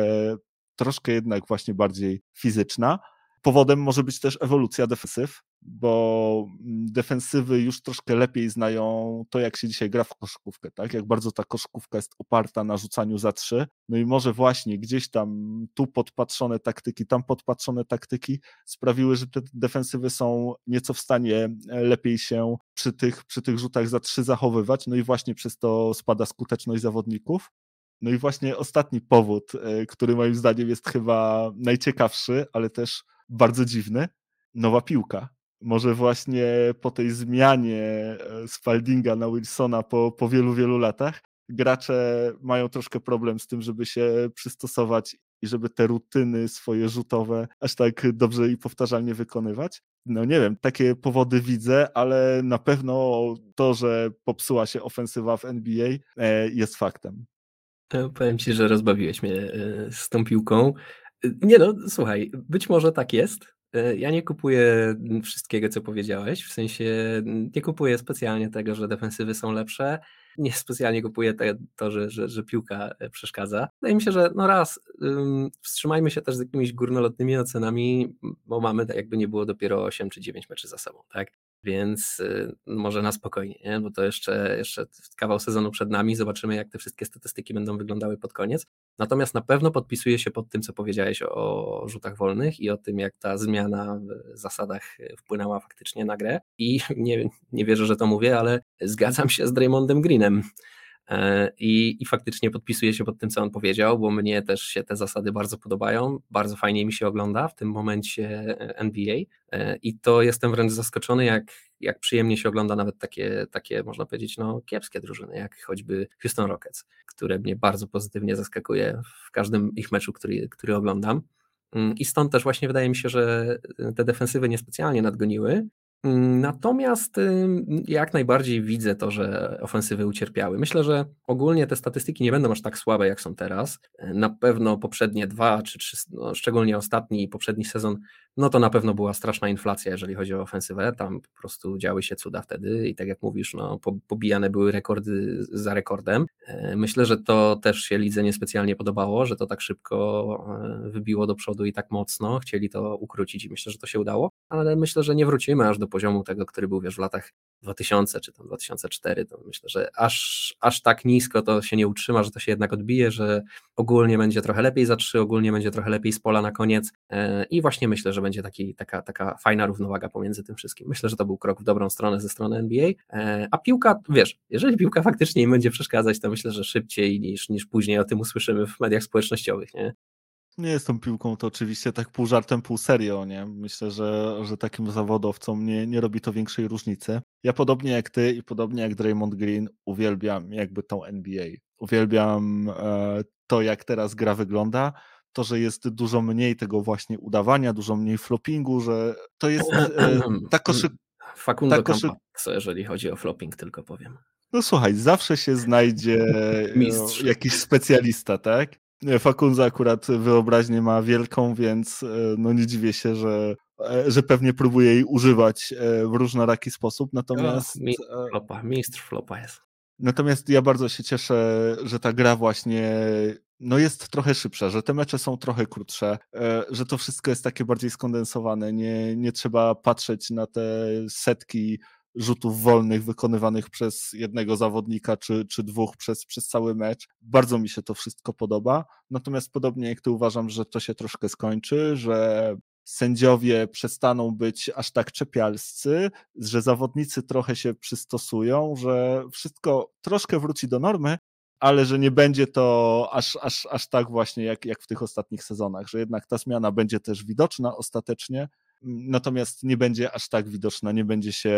troszkę jednak właśnie bardziej fizyczna. Powodem może być też ewolucja defensyw, bo mm, defensywy już troszkę lepiej znają to, jak się dzisiaj gra w koszykówkę, tak? Jak bardzo ta koszykówka jest oparta na rzucaniu za trzy. No i może właśnie gdzieś tam tu podpatrzone taktyki, tam podpatrzone taktyki sprawiły, że te defensywy są nieco w stanie e, lepiej się przy tych, przy tych rzutach za trzy zachowywać, no i właśnie przez to spada skuteczność zawodników. No i właśnie ostatni powód, e, który moim zdaniem jest chyba najciekawszy, ale też bardzo dziwny, nowa piłka. Może właśnie po tej zmianie e, Spaldinga na Wilsona po, po wielu, wielu latach, gracze mają troszkę problem z tym, żeby się przystosować i żeby te rutyny swoje rzutowe aż tak dobrze i powtarzalnie wykonywać. No nie wiem, takie powody widzę, ale na pewno to, że popsuła się ofensywa w NBA e, jest faktem.
Powiem ci, że rozbawiłeś mnie e, z tą piłką. Nie no, słuchaj, być może tak jest. E, ja nie kupuję wszystkiego, co powiedziałeś. W sensie nie kupuję specjalnie tego, że defensywy są lepsze. Nie specjalnie kupuję te, to, że, że, że, piłka e, przeszkadza. Wydaje mi się, że no raz, wstrzymajmy się też z jakimiś górnolotnymi ocenami, bo mamy, tak jakby nie było dopiero 8 czy 9 meczy za sobą, tak? Więc y, może na spokojnie, nie? bo to jeszcze, jeszcze kawał sezonu przed nami. Zobaczymy, jak te wszystkie statystyki będą wyglądały pod koniec. Natomiast na pewno podpisuję się pod tym, co powiedziałeś o rzutach wolnych i o tym, jak ta zmiana w zasadach wpłynęła faktycznie na grę. I nie, nie wierzę, że to mówię, ale zgadzam się z Draymondem Greenem. E, I, I faktycznie podpisuję się pod tym, co on powiedział, bo mnie też się te zasady bardzo podobają. Bardzo fajnie mi się ogląda w tym momencie e, NBA. E, I to jestem wręcz zaskoczony, jak, jak przyjemnie się ogląda nawet takie, takie, można powiedzieć, no, kiepskie drużyny, jak choćby Houston Rockets, które mnie bardzo pozytywnie zaskakuje w każdym ich meczu, który, który oglądam. Mm, I stąd też właśnie wydaje mi się, że te defensywy niespecjalnie nadgoniły, Natomiast jak najbardziej widzę to, że ofensywy ucierpiały. Myślę, że ogólnie te statystyki nie będą aż tak słabe, jak są teraz. Na pewno poprzednie dwa, czy trzy, no szczególnie ostatni i poprzedni sezon, no to na pewno była straszna inflacja, jeżeli chodzi o ofensywę. Tam po prostu działy się cuda wtedy i tak jak mówisz, no, pobijane były rekordy za rekordem. E, myślę, że to też się lidze niespecjalnie podobało, że to tak szybko e, wybiło do przodu i tak mocno. Chcieli to ukrócić i myślę, że to się udało, ale myślę, że nie wrócimy aż do poziomu tego, który był wiesz, w latach 2000 czy tam 2004, to myślę, że aż, aż tak nisko to się nie utrzyma, że to się jednak odbije, że ogólnie będzie trochę lepiej za trzy, ogólnie będzie trochę lepiej z pola na koniec e, i właśnie myślę, że będzie taki, taka, taka fajna równowaga pomiędzy tym wszystkim. Myślę, że to był krok w dobrą stronę ze strony NBA, e, a piłka, wiesz, jeżeli piłka faktycznie im będzie przeszkadzać, to myślę, że szybciej niż, niż później o tym usłyszymy w mediach społecznościowych, nie?
Nie jest tą piłką, to oczywiście tak pół żartem, pół serio, nie? Myślę, że, że takim zawodowcom nie, nie robi to większej różnicy. Ja podobnie jak ty i podobnie jak Draymond Green uwielbiam jakby tą NBA. Uwielbiam e, to, jak teraz gra wygląda, to, że jest dużo mniej tego właśnie udawania, dużo mniej floppingu, że to jest e, ta koszy...
Facundo ta koszy... jeżeli chodzi o flopping, tylko powiem.
No słuchaj, zawsze się znajdzie Mistrz. jakiś specjalista, tak? Fakunza akurat wyobraźnię ma wielką, więc e, no nie dziwię się, że, e, że pewnie próbuje jej używać e, w różnoraki sposób. Natomiast.
mistrz flopa, mistrz flopa jest.
Natomiast ja bardzo się cieszę, że ta gra właśnie no jest trochę szybsza, że te mecze są trochę krótsze, e, że to wszystko jest takie bardziej skondensowane, nie, nie trzeba patrzeć na te setki rzutów wolnych wykonywanych przez jednego zawodnika czy, czy dwóch przez, przez cały mecz. Bardzo mi się to wszystko podoba. Natomiast podobnie jak ty uważam, że to się troszkę skończy, że sędziowie przestaną być aż tak czepialscy, że zawodnicy trochę się przystosują, że wszystko troszkę wróci do normy, ale że nie będzie to aż, aż, aż tak właśnie jak, jak w tych ostatnich sezonach, że jednak ta zmiana będzie też widoczna ostatecznie, natomiast nie będzie aż tak widoczna, nie będzie się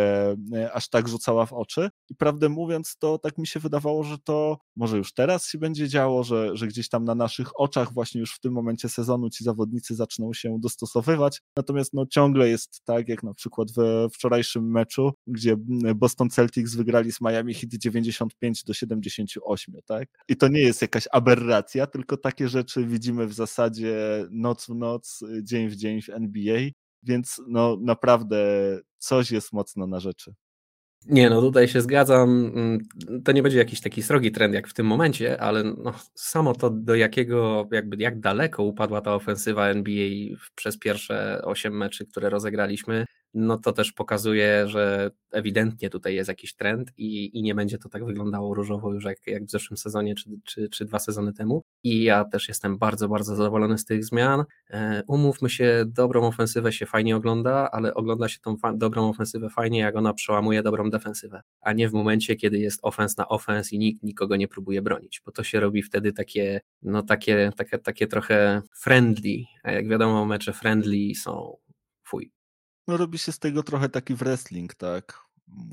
e, aż tak rzucała w oczy. I prawdę mówiąc, to tak mi się wydawało, że to może już teraz się będzie działo, że, że gdzieś tam na naszych oczach, właśnie już w tym momencie sezonu, ci zawodnicy zaczną się dostosowywać. Natomiast no, ciągle jest tak, jak na przykład we wczorajszym meczu, gdzie Boston Celtics wygrali z Miami Heat 95 do 78, tak? I to nie jest jakaś aberracja, tylko takie rzeczy widzimy w zasadzie noc w noc, dzień w dzień w NBA więc no naprawdę coś jest mocno na rzeczy.
Nie, no tutaj się zgadzam. Mm, to nie będzie jakiś taki srogi trend jak w tym momencie, ale no, samo to do jakiego, jakby jak daleko upadła ta ofensywa NBA przez pierwsze 8 meczy, które rozegraliśmy, no to też pokazuje, że ewidentnie tutaj jest jakiś trend i, i nie będzie to tak wyglądało różowo już jak, jak w zeszłym sezonie czy, czy, czy dwa sezony temu. I ja też jestem bardzo, bardzo zadowolony z tych zmian. E, umówmy się, dobrą ofensywę się fajnie ogląda, ale ogląda się tą dobrą ofensywę fajnie, jak ona przełamuje dobrą defensywę, a nie w momencie, kiedy jest ofens na ofens i nikt nikogo nie próbuje bronić, bo to się robi wtedy takie, no takie, takie, takie trochę friendly, a jak wiadomo mecze friendly są
no robi się z tego trochę taki wrestling, tak?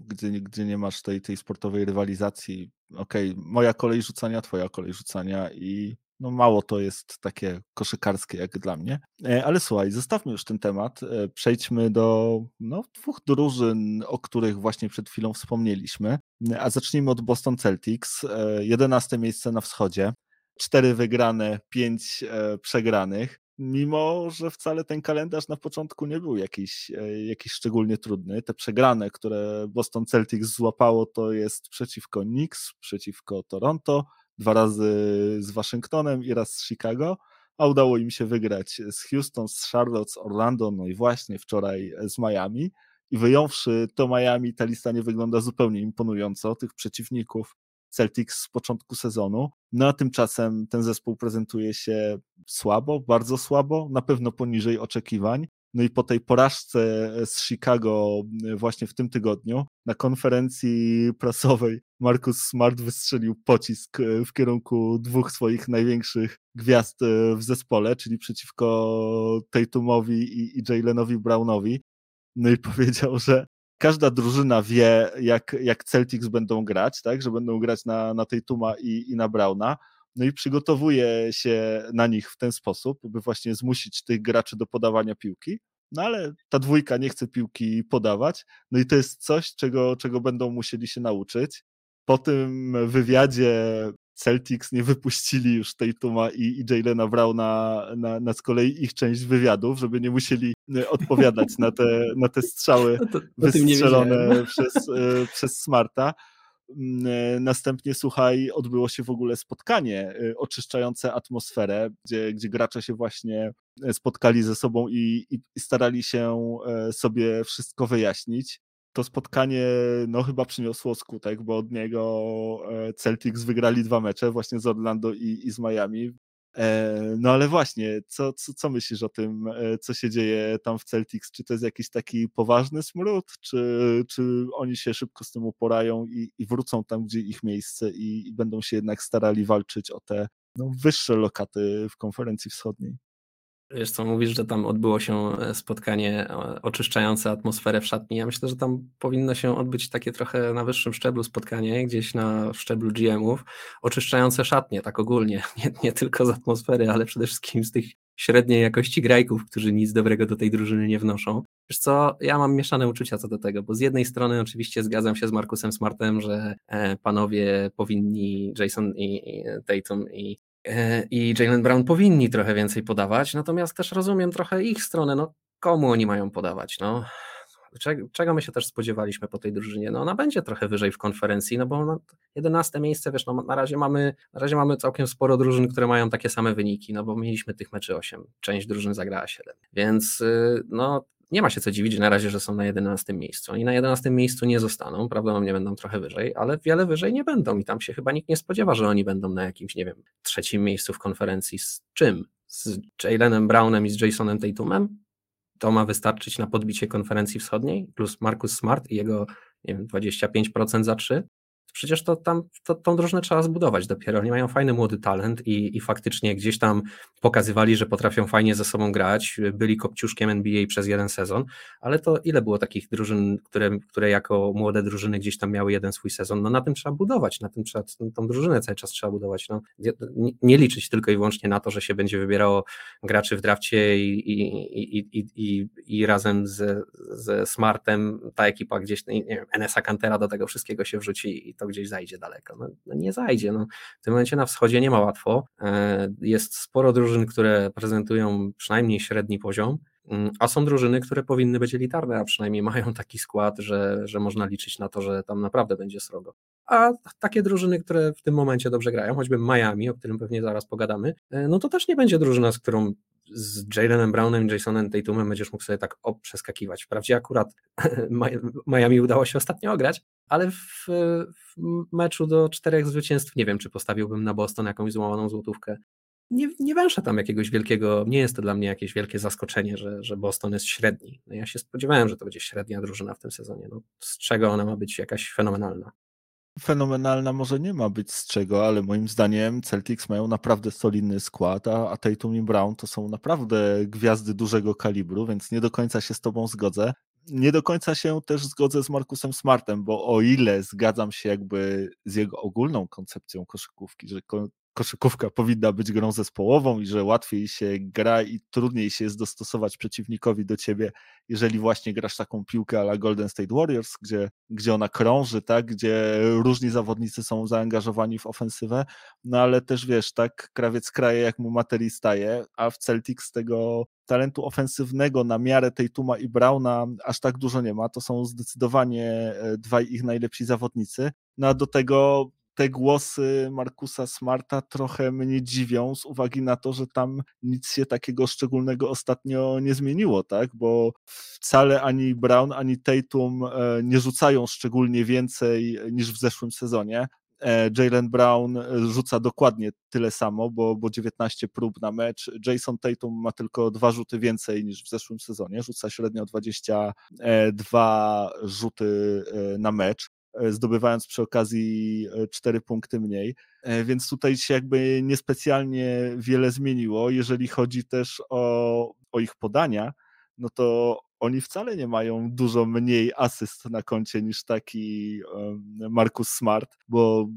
Gdzie, gdzie nie masz tej, tej sportowej rywalizacji. Okej, okay, moja kolej rzucania, twoja kolej rzucania i no mało to jest takie koszykarskie jak dla mnie. E, ale słuchaj, zostawmy już ten temat. E, przejdźmy do no, dwóch drużyn, o których właśnie przed chwilą wspomnieliśmy. A zacznijmy od Boston Celtics. 11 e, miejsce na wschodzie. Cztery wygrane, pięć przegranych mimo że wcale ten kalendarz na początku nie był jakiś, e, jakiś szczególnie trudny. Te przegrane, które Boston Celtics złapało, to jest przeciwko Knicks, przeciwko Toronto, dwa razy z Waszyngtonem i raz z Chicago, a udało im się wygrać z Houston, z Charlotte, z Orlando, no i właśnie wczoraj z Miami. I wyjąwszy to Miami, ta lista nie wygląda zupełnie imponująco. Tych przeciwników Celtics z początku sezonu. No a tymczasem ten zespół prezentuje się słabo, bardzo słabo, na pewno poniżej oczekiwań. No i po tej porażce z Chicago właśnie w tym tygodniu na konferencji prasowej Marcus Smart wystrzelił pocisk w kierunku dwóch swoich największych gwiazd w zespole, czyli przeciwko Tatumowi i Jalenowi Brownowi. No i powiedział, że każda drużyna wie, jak, jak Celtics będą grać, tak, że będą grać na, na tej Tuma i, i na Brauna. No i przygotowuje się na nich w ten sposób, by właśnie zmusić tych graczy do podawania piłki. No ale ta dwójka nie chce piłki podawać. No i to jest coś, czego, czego będą musieli się nauczyć. Po tym wywiadzie Celtics nie wypuścili już Tatuma i, i Jalena Browna na, na z kolei ich część wywiadów, żeby nie musieli e, odpowiadać na te, na te strzały no to, wystrzelone przez, e, przez Smarta. Mm, e, następnie, słuchaj, odbyło się w ogóle spotkanie oczyszczające atmosferę, gdzie, gdzie gracze się właśnie spotkali ze sobą i, i, i starali się sobie wszystko wyjaśnić to spotkanie no chyba przyniosło skutek, bo od niego e, Celtics wygrali dwa mecze właśnie z Orlando i, i z Miami. E, no ale właśnie, co, co, co myślisz o tym, e, co się dzieje tam w Celtics? Czy to jest jakiś taki poważny smród, czy, czy oni się szybko z tym uporają i, i wrócą tam, gdzie ich miejsce i, i będą się jednak starali walczyć o te no, wyższe lokaty w konferencji wschodniej?
Wiesz co, mówisz, że tam odbyło się e, spotkanie e, oczyszczające atmosferę w szatni. Ja myślę, że tam powinno się odbyć takie trochę na wyższym szczeblu spotkanie, gdzieś na szczeblu GM-ów, oczyszczające szatnie, tak ogólnie. Nie, nie tylko z atmosfery, ale przede wszystkim z tych średniej jakości grajków, którzy nic dobrego do tej drużyny nie wnoszą. Wiesz co, ja mam mieszane uczucia co do tego, bo z jednej strony oczywiście zgadzam się z Markusem Smartem, że e, panowie powinni, Jason i, Tatum i i Jalen Brown powinni trochę więcej podawać, natomiast też rozumiem trochę ich stronę, no komu oni mają podawać, no. czego my się też spodziewaliśmy po tej drużynie? No ona będzie trochę wyżej w konferencji, no bo 11 miejsce, wiesz, no na razie mamy, na razie mamy całkiem sporo drużyn, które mają takie same wyniki, no bo mieliśmy tych meczy 8, część drużyn zagrała 7, więc y, no nie ma się co dziwić na razie, że są na 11 miejscu. Oni na 11 miejscu nie zostaną, prawdopodobnie będą trochę wyżej, ale wiele wyżej nie będą i tam się chyba nikt nie spodziewa, że oni będą na jakimś, nie wiem, trzecim miejscu w konferencji. Z czym? Z Jalenem Brownem i z Jasonem Tatumem? To ma wystarczyć na podbicie konferencji wschodniej, plus Marcus Smart i jego nie wiem, 25% za 3 przecież to tam to, tą drużynę trzeba zbudować dopiero. Oni mają fajny młody talent i, i faktycznie gdzieś tam pokazywali, że potrafią fajnie ze sobą grać. Byli kopciuszkiem NBA przez jeden sezon, ale to ile było takich drużyn, które, które jako młode drużyny gdzieś tam miały jeden swój sezon? No na tym trzeba budować, na tym trzeba, tą drużynę cały czas trzeba budować. No, nie, nie liczyć tylko i wyłącznie na to, że się będzie wybierało graczy w drafcie i, i, i, i, i razem ze, ze Smartem ta ekipa gdzieś, nie wiem, NSA Cantera do tego wszystkiego się wrzuci i to to gdzieś zajdzie daleko. No, no, nie zajdzie. No. W tym momencie na wschodzie nie ma łatwo. E, jest sporo drużyn, które prezentują przynajmniej średni poziom, mm, a są drużyny, które powinny być elitarne, a przynajmniej mają taki skład, że, że można liczyć na to, że tam naprawdę będzie srogo. A takie drużyny, które w tym momencie dobrze grają, choćby Miami, o którym pewnie zaraz pogadamy, e, no to też nie będzie drużyna, z którą z Jalenem Brownem i Jasonem Tatumem będziesz mógł sobie tak przeskakiwać. Wprawdzie akurat Miami udało się ostatnio ograć, ale w, w, meczu do czterech zwycięstw nie wiem, czy postawiłbym na Boston jakąś złamaną złotówkę. Nie, nie węszę tam jakiegoś wielkiego, nie jest to dla mnie jakieś wielkie zaskoczenie, że, że Boston jest średni. No ja się spodziewałem, że to będzie średnia drużyna w tym sezonie. No, z czego ona ma być jakaś fenomenalna?
fenomenalna może nie ma być z czego, ale moim zdaniem Celtics mają naprawdę solidny skład, a, a Tatum i Brown to są naprawdę gwiazdy dużego kalibru, więc nie do końca się z tobą zgodzę. Nie do końca się też zgodzę z Markusem Smartem, bo o ile zgadzam się jakby z jego ogólną koncepcją koszykówki, że koszykówka powinna być grą zespołową i że łatwiej się gra i trudniej się jest dostosować przeciwnikowi do ciebie, jeżeli właśnie grasz taką piłkę ala Golden State Warriors, gdzie, gdzie ona krąży, tak, gdzie różni zawodnicy są zaangażowani w ofensywę, no ale też wiesz, tak, krawiec kraje jak mu materii staje, a w Celtics tego talentu ofensywnego na miarę tej Tuma i Brauna aż tak dużo nie ma, to są zdecydowanie e, dwaj ich najlepsi zawodnicy, no a do tego te głosy Markusa Smarta trochę mnie dziwią z uwagi na to, że tam nic się takiego szczególnego ostatnio nie zmieniło, tak? Bo wcale ani Brown, ani Tatum e, nie rzucają szczególnie więcej niż w zeszłym sezonie. E, Jalen Brown rzuca dokładnie tyle samo, bo, bo 19 prób na mecz. Jason Tatum ma tylko dwa rzuty więcej niż w zeszłym sezonie. Rzuca średnio 22 rzuty e, na mecz. E, zdobywając przy okazji e, cztery punkty mniej. E, więc tutaj się jakby niespecjalnie wiele zmieniło. Jeżeli chodzi też o, o ich podania, no to oni wcale nie mają dużo mniej asyst na koncie niż taki Marcus Smart, bo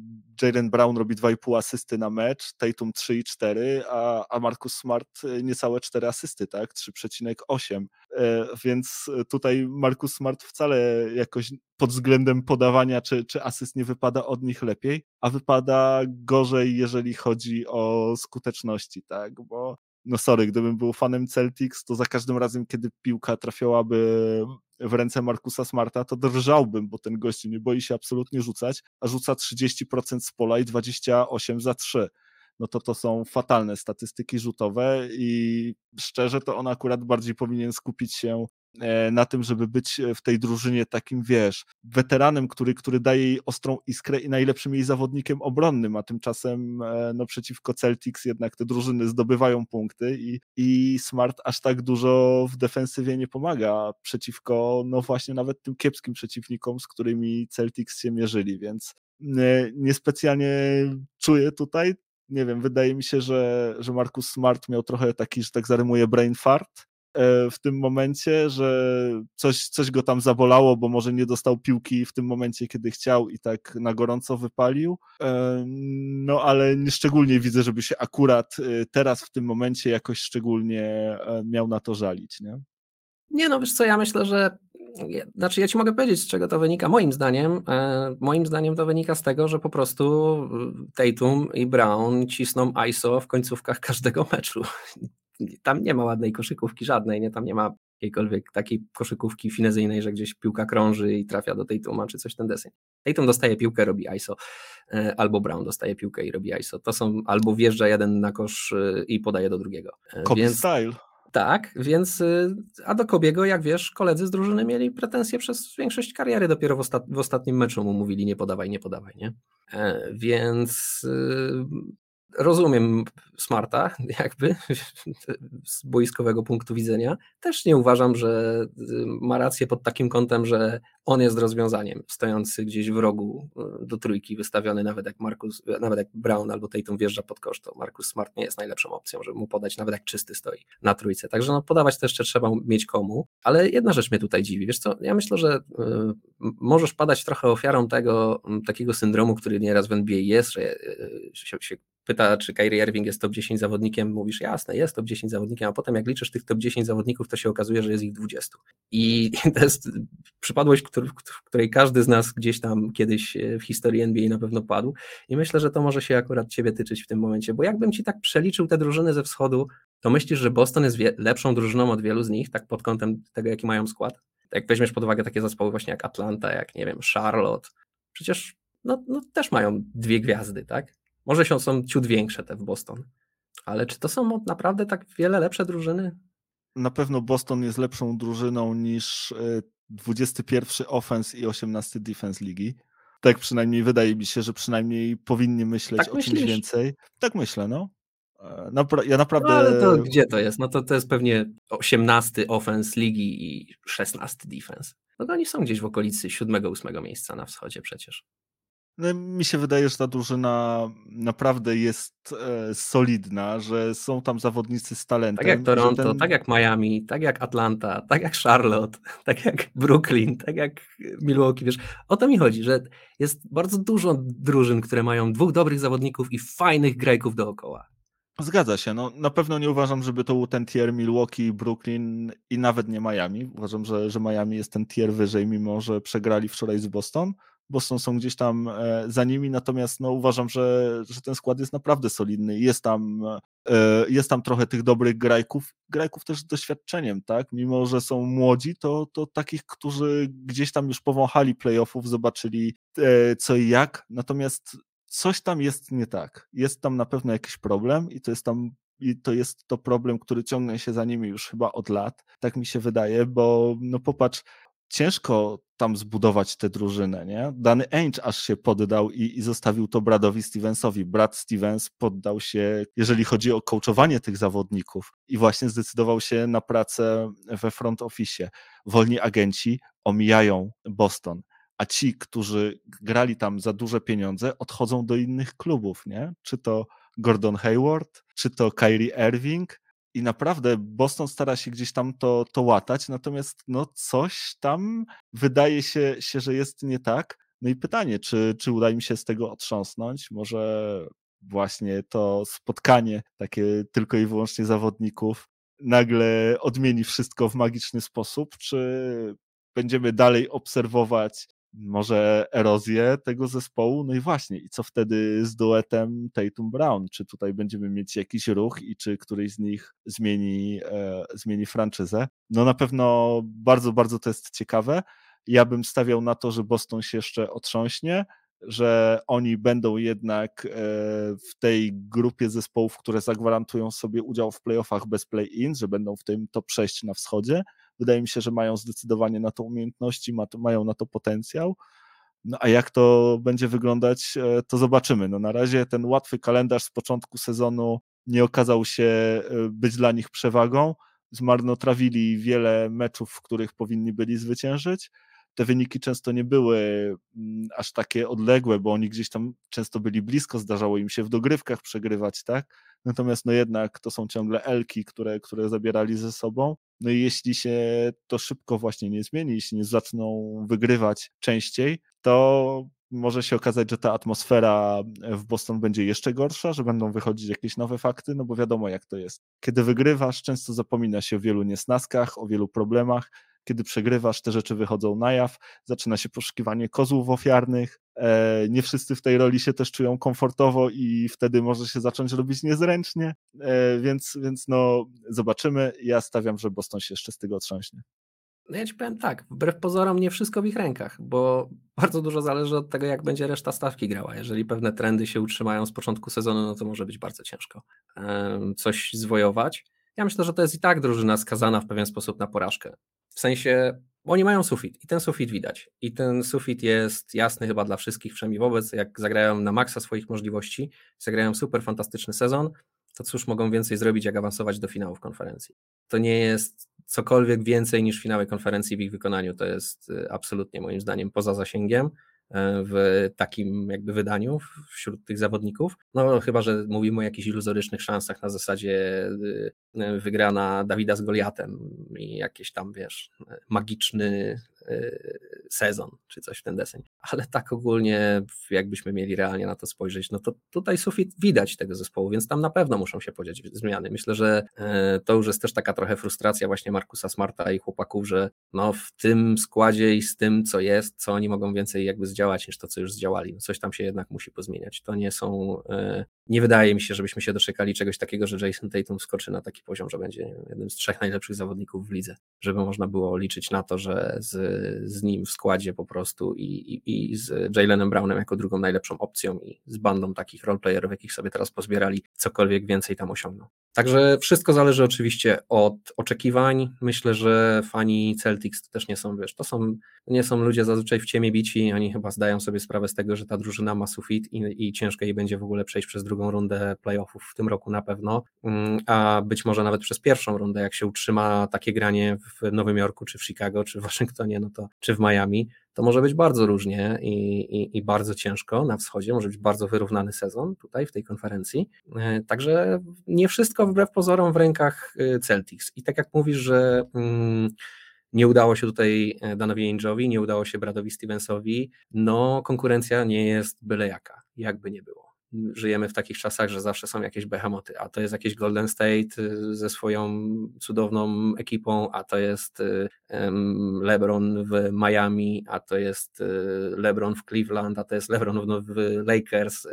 Jalen Brown robi 2,5 asysty na mecz, Tatum 3,4, a, a Marcus Smart e, niecałe 4 asysty, tak? 3,8. E, więc tutaj Marcus Smart wcale jakoś pod względem podawania czy, czy asyst nie wypada od nich lepiej, a wypada gorzej, jeżeli chodzi o skuteczności, tak? Bo no sorry, gdybym był fanem Celtics, to za każdym razem, kiedy piłka trafiałaby w ręce Markusa Smarta, to drżałbym, bo ten gość nie boi się absolutnie rzucać, a rzuca 30% z pola i 28 za 3 no to to są fatalne statystyki rzutowe i szczerze to on akurat bardziej powinien skupić się na tym, żeby być e, w tej drużynie takim, wiesz, weteranem, który, który daje jej ostrą iskrę i najlepszym jej zawodnikiem obronnym, a tymczasem e, no, przeciwko Celtics jednak te drużyny zdobywają punkty i, i Smart aż tak dużo w defensywie nie pomaga przeciwko, no właśnie nawet tym kiepskim przeciwnikom, z którymi Celtics się mierzyli, więc niespecjalnie czuję tutaj, nie wiem, wydaje mi się, że, że Markus Smart miał trochę taki, że tak zarymuje brain fart, E, w tym momencie, że coś, coś go tam zabolało, bo może nie dostał piłki w tym momencie, kiedy chciał i tak na gorąco wypalił. E, no ale nie szczególnie widzę, żeby się akurat e, teraz w tym momencie jakoś szczególnie miał na to żalić, nie?
Nie, no wiesz co, ja myślę, że znaczy ja ci mogę powiedzieć, z czego to wynika. Moim zdaniem, moim zdaniem to wynika z tego, że po prostu Tatum i Brown cisną ISO w końcówkach każdego meczu tam nie ma ładnej koszykówki żadnej, nie? tam nie ma jakiejkolwiek takiej koszykówki finezyjnej, że gdzieś piłka krąży i trafia do tej tuma, czy coś ten deseń. Tatum dostaje piłkę, robi ISO, e, albo Brown dostaje piłkę i robi ISO. To są, albo wjeżdża jeden na kosz e, i podaje do drugiego.
E, Kobe Więc, style.
Tak, więc a do Kobiego, jak wiesz, koledzy z drużyny mieli pretensje przez większość kariery. Dopiero w, ostat, w ostatnim meczu mu mówili nie podawaj, nie podawaj, nie? Więc rozumiem Smarta, jakby z boiskowego punktu widzenia. Też nie uważam, że y, ma rację pod takim kątem, że on jest rozwiązaniem, stojący gdzieś w rogu y, do trójki, wystawiony nawet jak Markus, nawet jak Brown albo Tatum wjeżdża pod kosz, to Markus Smart nie jest najlepszą opcją, żeby mu podać, nawet jak czysty stoi na trójce. Także no, podawać też jeszcze trzeba mieć komu, ale jedna rzecz mnie tutaj dziwi. Wiesz co, ja myślę, że y, możesz padać trochę ofiarą tego takiego syndromu, który nieraz w NBA jest, że y, się, się pyta, czy Kyrie Irving jest top 10 zawodnikiem, mówisz jasne, jest top 10 zawodnikiem, a potem jak liczysz tych top 10 zawodników, to się okazuje, że jest ich 20. I to jest przypadłość, w której każdy z nas gdzieś tam kiedyś e, w historii NBA na pewno padł i myślę, że to może się akurat ciebie tyczyć w tym momencie, bo jakbym ci tak przeliczył te drużyny ze wschodu, to myślisz, że Boston jest lepszą drużyną od wielu z nich, tak pod kątem tego, jaki mają skład? Jak weźmiesz pod uwagę takie zespoły właśnie jak Atlanta, jak nie wiem, Charlotte, przecież no, no też mają dwie gwiazdy, tak? Może się są ciut większe te w Boston, ale czy to są naprawdę tak wiele lepsze drużyny?
Na pewno Boston jest lepszą drużyną niż 21 e, offense i 18 defense ligi. Tak przynajmniej wydaje mi się, że przynajmniej powinni myśleć tak o myślisz? czymś więcej. Tak myślę, no. E, napra ja naprawdę. No
ale to gdzie to jest? No to, to jest pewnie 18 offense ligi i 16 defense. No to oni są gdzieś w okolicy 7-8 miejsca na wschodzie przecież.
No, mi się wydaje, że ta drużyna naprawdę jest e, solidna, że są tam zawodnicy z talentem.
Tak jak Toronto, ten... tak jak Miami, tak jak Atlanta, tak jak Charlotte, tak jak Brooklyn, tak jak Milwaukee. Wiesz, o to mi chodzi, że jest bardzo dużo drużyn, które mają dwóch dobrych zawodników i fajnych grajków dookoła.
Zgadza się. No, na pewno nie uważam, żeby to był ten tier Milwaukee, Brooklyn i nawet nie Miami. Uważam, że, że Miami jest ten tier wyżej, mimo że przegrali wczoraj z Boston. Boston są gdzieś tam e, za nimi, natomiast no, uważam, że, że ten skład jest naprawdę solidny. Jest tam, e, jest tam trochę tych dobrych grajków, grajków też z doświadczeniem, tak? Mimo, że są młodzi, to, to takich, którzy gdzieś tam już powąchali playoffów, zobaczyli e, co i jak, natomiast coś tam jest nie tak. Jest tam na pewno jakiś problem i to jest tam i to jest to problem, który ciągnie się za nimi już chyba od lat, tak mi się wydaje, bo no popatrz, ciężko tam zbudować tę drużynę, nie? Dany Ainge aż się poddał i, i zostawił to Bradowi Stevensowi. Brad Stevens poddał się, jeżeli chodzi o coachowanie tych zawodników i właśnie zdecydował się na pracę we front office. Wolni agenci omijają Boston, a ci, którzy grali tam za duże pieniądze, odchodzą do innych klubów, nie? Czy to Gordon Hayward, czy to Kyrie Irving, i naprawdę Boston stara się gdzieś tam to, to łatać, natomiast no coś tam wydaje się, się, że jest nie tak. No i pytanie, czy, czy uda im się z tego otrząsnąć? Może właśnie to spotkanie takie tylko i wyłącznie zawodników nagle odmieni wszystko w magiczny sposób, czy będziemy dalej obserwować może erozję tego zespołu. No i właśnie, i co wtedy z duetem Tatum Brown? Czy tutaj będziemy mieć jakiś ruch i czy któryś z nich zmieni, e, zmieni franczyzę? No na pewno bardzo, bardzo to jest ciekawe. Ja bym stawiał na to, że Boston się jeszcze otrząśnie, że oni będą jednak e, w tej grupie zespołów, które zagwarantują sobie udział w playoffach bez play-in, że będą w tym top 6 na wschodzie. Wydaje mi się, że mają zdecydowanie na to umiejętności, ma to, mają na to potencjał. No a jak to będzie wyglądać, e, to zobaczymy. No na razie ten łatwy kalendarz z początku sezonu nie okazał się e, być dla nich przewagą. Zmarnotrawili wiele meczów, w których powinni byli zwyciężyć te wyniki często nie były mm, aż takie odległe, bo oni gdzieś tam często byli blisko, zdarzało im się w dogrywkach przegrywać, tak? Natomiast no jednak to są ciągle elki, które, które zabierali ze sobą. No i jeśli się to szybko właśnie nie zmieni, jeśli nie zaczną wygrywać częściej, to może się okazać, że ta atmosfera w Boston będzie jeszcze gorsza, że będą wychodzić jakieś nowe fakty, no bo wiadomo jak to jest. Kiedy wygrywasz, często zapomina się o wielu niesnaskach, o wielu problemach, kiedy przegrywasz, te rzeczy wychodzą na jaw, zaczyna się poszukiwanie kozłów ofiarnych, nie wszyscy w tej roli się też czują komfortowo i wtedy może się zacząć robić niezręcznie, e, więc, więc no zobaczymy. Ja stawiam, że Boston się jeszcze z tego otrząśnie.
No ja ci powiem tak, wbrew pozorom nie wszystko w ich rękach, bo bardzo dużo zależy od tego, jak będzie reszta stawki grała. Jeżeli pewne trendy się utrzymają z początku sezonu, no to może być bardzo ciężko coś zwojować. Ja myślę, że to jest i tak drużyna skazana w pewien sposób na porażkę. W sensie oni mają sufit i ten sufit widać. I ten sufit jest jasny chyba dla wszystkich, przynajmniej wobec, jak zagrają na maksa swoich możliwości, zagrają super fantastyczny sezon, to cóż mogą więcej zrobić, jak awansować do finałów konferencji. To nie jest cokolwiek więcej niż finały konferencji w ich wykonaniu. To jest y, absolutnie moim zdaniem poza zasięgiem. E, w takim jakby wydaniu wśród tych zawodników. No chyba, że mówimy o jakichś iluzorycznych szansach na zasadzie y, wygrana Dawida z Goliatem i jakieś tam, wiesz, magiczny y, sezon, czy coś w ten deseń. Ale tak ogólnie, jakbyśmy mieli realnie na to spojrzeć, no to tutaj sufit widać tego zespołu, więc tam na pewno muszą się podziać zmiany. Myślę, że e, to już jest też taka trochę frustracja właśnie Markusa Smarta i chłopaków, że no w tym składzie i z tym, co jest, co oni mogą więcej jakby zdziałać niż to, co już zdziałali. No coś tam się jednak musi pozmieniać. To nie są, e, nie wydaje mi się, żebyśmy się doczekali czegoś takiego, że Jason Tatum skoczy na taki poziom, że będzie jednym z trzech najlepszych zawodników w lidze, żeby można było liczyć na to, że z, z nim w składzie po prostu i, i, i z Jalenem Brownem jako drugą najlepszą opcją i z bandą takich roleplayerów, jakich sobie teraz pozbierali, cokolwiek więcej tam osiągną. Także wszystko zależy oczywiście od oczekiwań. Myślę, że fani Celtics to też nie są, wiesz, to są, nie są ludzie zazwyczaj w ciemię bici, oni chyba zdają sobie sprawę z tego, że ta drużyna ma sufit i, i ciężko jej będzie w ogóle przejść przez drugą rundę playoffów w tym roku na pewno, mm, a być może nawet przez pierwszą rundę, jak się utrzyma takie granie w Nowym Jorku, czy w Chicago, czy w Waszyngtonie, no to, czy w Miami, to może być bardzo różnie i, i, i, bardzo ciężko na wschodzie, może być bardzo wyrównany sezon tutaj w tej konferencji. E, także nie wszystko wbrew pozorom w rękach e, Celtics. I tak jak mówisz, że mm, nie udało się tutaj e, Danowi Ainge'owi, nie udało się Bradowi Stevensowi, no konkurencja nie jest byle jaka, jakby nie było żyjemy w takich czasach, że zawsze są jakieś behemoty, a to jest jakiś Golden State y, ze swoją cudowną ekipą, a to jest y, LeBron w Miami, a to jest y, LeBron w Cleveland, a to jest LeBron w Lakers,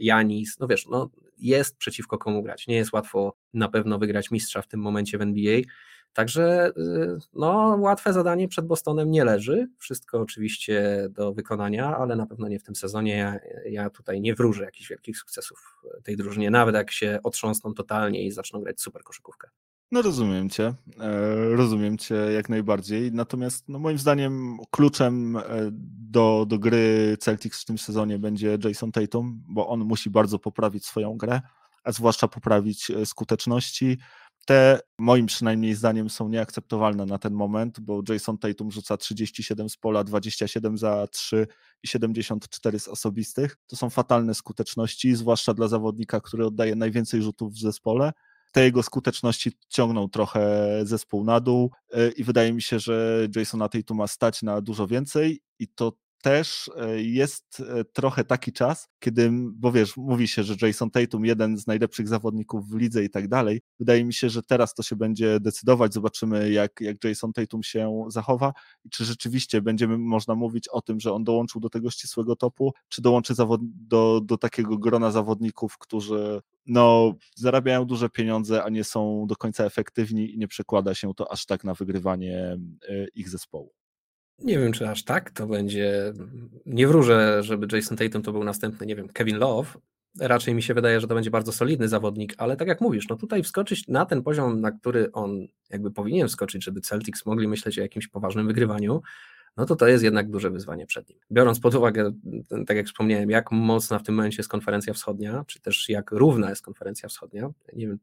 Janis, no wiesz, no jest przeciwko komu grać. Nie jest łatwo na pewno wygrać mistrza w tym momencie w NBA, Także y, no, łatwe zadanie przed Bostonem nie leży. Wszystko oczywiście do wykonania, ale na pewno nie w tym sezonie. Ja, tutaj nie wróżę jakichś wielkich sukcesów tej drużynie, nawet jak się otrząsną totalnie i zaczną grać super koszykówkę.
No rozumiem cię, e, rozumiem cię jak najbardziej, natomiast no moim zdaniem kluczem e, do, do gry Celtics w tym sezonie będzie Jason Tatum, bo on musi bardzo poprawić swoją grę, a zwłaszcza poprawić e, skuteczności, te moim przynajmniej zdaniem są nieakceptowalne na ten moment, bo Jason Tatum rzuca 37 z pola, 27 za 3 i 74 z osobistych. To są fatalne skuteczności, zwłaszcza dla zawodnika, który oddaje najwięcej rzutów w zespole. Te jego skuteczności ciągną trochę zespół na dół y, i wydaje mi się, że Jasona Tatuma stać na dużo więcej i to też e, jest e, trochę taki czas, kiedy, bo wiesz, mówi się, że Jason Tatum, jeden z najlepszych zawodników w lidze i tak dalej. Wydaje mi się, że teraz to się będzie decydować. Zobaczymy, jak, jak Jason Tatum się zachowa i czy rzeczywiście będziemy można mówić o tym, że on dołączył do tego ścisłego topu, czy dołączy zawod- do, do takiego grona zawodników, którzy no, zarabiają duże pieniądze, a nie są do końca efektywni i nie przekłada się to aż tak na wygrywanie e, ich zespołu.
Nie wiem, czy aż tak to będzie. Nie wróżę, żeby Jason Tatum to był następny, nie wiem, Kevin Love. Raczej mi się wydaje, że to będzie bardzo solidny zawodnik, ale tak jak mówisz, no tutaj wskoczyć na ten poziom, na który on jakby powinien wskoczyć, żeby Celtics mogli myśleć o jakimś poważnym wygrywaniu, no to to jest jednak duże wyzwanie przed nim. Biorąc pod uwagę, tak jak wspomniałem, jak mocna w tym momencie jest konferencja wschodnia, czy też jak równa jest konferencja wschodnia, nie wiem,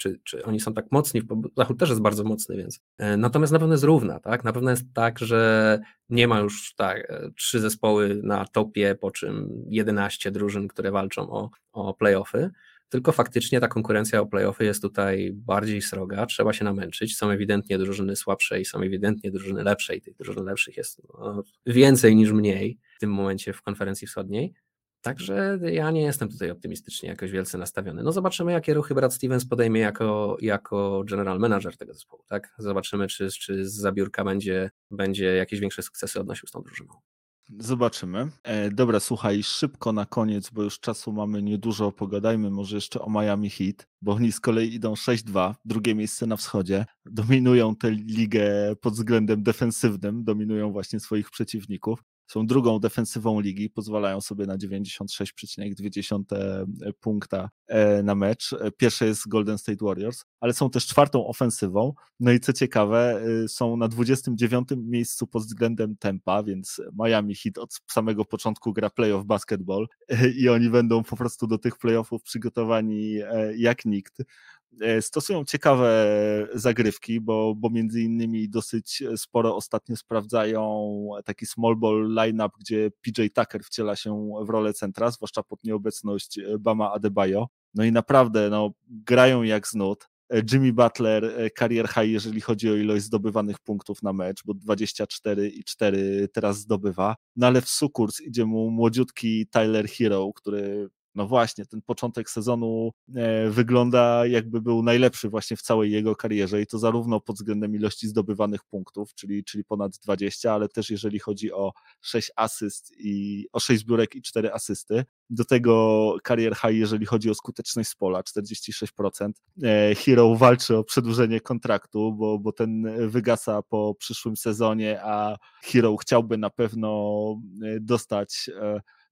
czy, czy oni są tak mocni, Zachód też jest bardzo mocny, więc e, natomiast na pewno jest równa, tak? Na pewno jest tak, że nie ma już tak e, trzy zespoły na topie, po czym 11 drużyn, które walczą o, o playoffy, tylko faktycznie ta konkurencja o playoffy jest tutaj bardziej sroga, trzeba się namęczyć, są ewidentnie drużyny słabsze i są ewidentnie drużyny lepsze i tych drużyn lepszych jest no, więcej niż mniej w tym momencie w konferencji wschodniej, Także ja nie jestem tutaj optymistycznie jakoś wielce nastawiony. No zobaczymy, jakie ruchy Brad Stevens podejmie jako, jako general manager tego zespołu, tak? Zobaczymy, czy, czy z zabiórka będzie, będzie jakieś większe sukcesy odnosił z tą drużyną.
Zobaczymy. E, dobra, słuchaj, szybko na koniec, bo już czasu mamy niedużo, pogadajmy może jeszcze o Miami Heat, bo oni z kolei idą 6-2, drugie miejsce na wschodzie, dominują tę ligę pod względem defensywnym, dominują właśnie swoich przeciwników są drugą defensywą ligi, pozwalają sobie na 96,2 punkta e, na mecz. Pierwsze jest Golden State Warriors, ale są też czwartą ofensywą. No i co ciekawe, y, są na 29 miejscu pod względem tempa, więc Miami Heat od samego początku gra playoff basketball i oni będą po prostu do tych playoffów przygotowani e, jak nikt. E, stosują ciekawe zagrywki, bo, bo między innymi dosyć sporo ostatnio sprawdzają taki small ball lineup, gdzie PJ Tucker wciela się w rolę centra, zwłaszcza pod nieobecność Bama Adebayo. No i naprawdę no, grają jak z nut. E, Jimmy Butler career high, jeżeli chodzi o ilość zdobywanych punktów na mecz, bo 24 i 4 teraz zdobywa. No ale w sukurs idzie mu młodziutki Tyler Hero, który no właśnie, ten początek sezonu e, wygląda jakby był najlepszy właśnie w całej jego karierze i to zarówno pod względem ilości zdobywanych punktów, czyli, czyli ponad 20, ale też jeżeli chodzi o 6 asyst i o 6 zbiórek i 4 asysty. Do tego karier high, jeżeli chodzi o skuteczność z pola, 46%. E, Hero walczy o przedłużenie kontraktu, bo, bo ten wygasa po przyszłym sezonie, a Hero chciałby na pewno e, dostać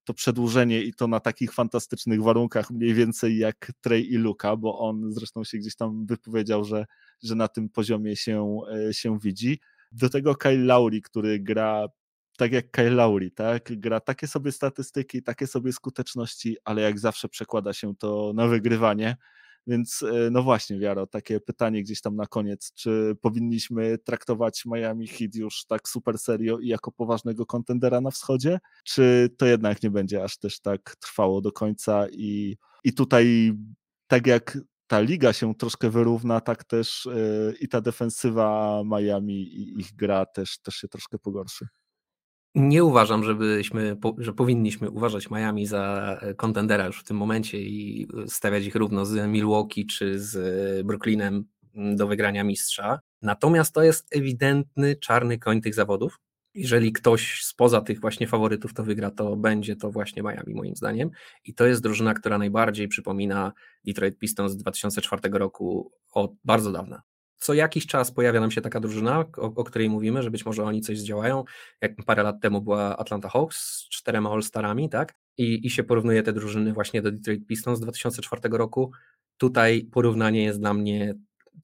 to przedłużenie i to na takich fantastycznych warunkach, mniej więcej jak Trey i Luka, bo on zresztą się gdzieś tam wypowiedział, że, że na tym poziomie się, e, się widzi. Do tego Kyle Lowry, który gra tak jak Kyle Lowry, tak? Gra takie sobie statystyki, takie sobie skuteczności, ale jak zawsze przekłada się to na wygrywanie. Więc e, no właśnie, Wiaro, takie pytanie gdzieś tam na koniec, czy powinniśmy traktować Miami Heat już tak super serio i jako poważnego kontendera na wschodzie, czy to jednak nie będzie aż też tak trwało do końca i, i tutaj tak jak ta liga się troszkę wyrówna, tak też yy, i ta defensywa Miami i ich gra też, też się troszkę pogorszy.
Nie uważam, żebyśmy, że powinniśmy uważać Miami za e, kontendera już w tym momencie i e, stawiać ich równo z Milwaukee czy z e, Brooklynem mm, do wygrania mistrza. Natomiast to jest ewidentny czarny koń tych zawodów. Jeżeli ktoś spoza tych właśnie faworytów to wygra, to będzie to właśnie Miami moim zdaniem. I to jest drużyna, która najbardziej przypomina Detroit Pistons z 2004 roku od bardzo dawna co jakiś czas pojawia nam się taka drużyna, o, o, której mówimy, że być może oni coś zdziałają. Jak parę lat temu była Atlanta Hawks z czterema All-Starami, tak? I, I się porównuje te drużyny właśnie do Detroit Pistons z 2004 roku. Tutaj porównanie jest dla mnie,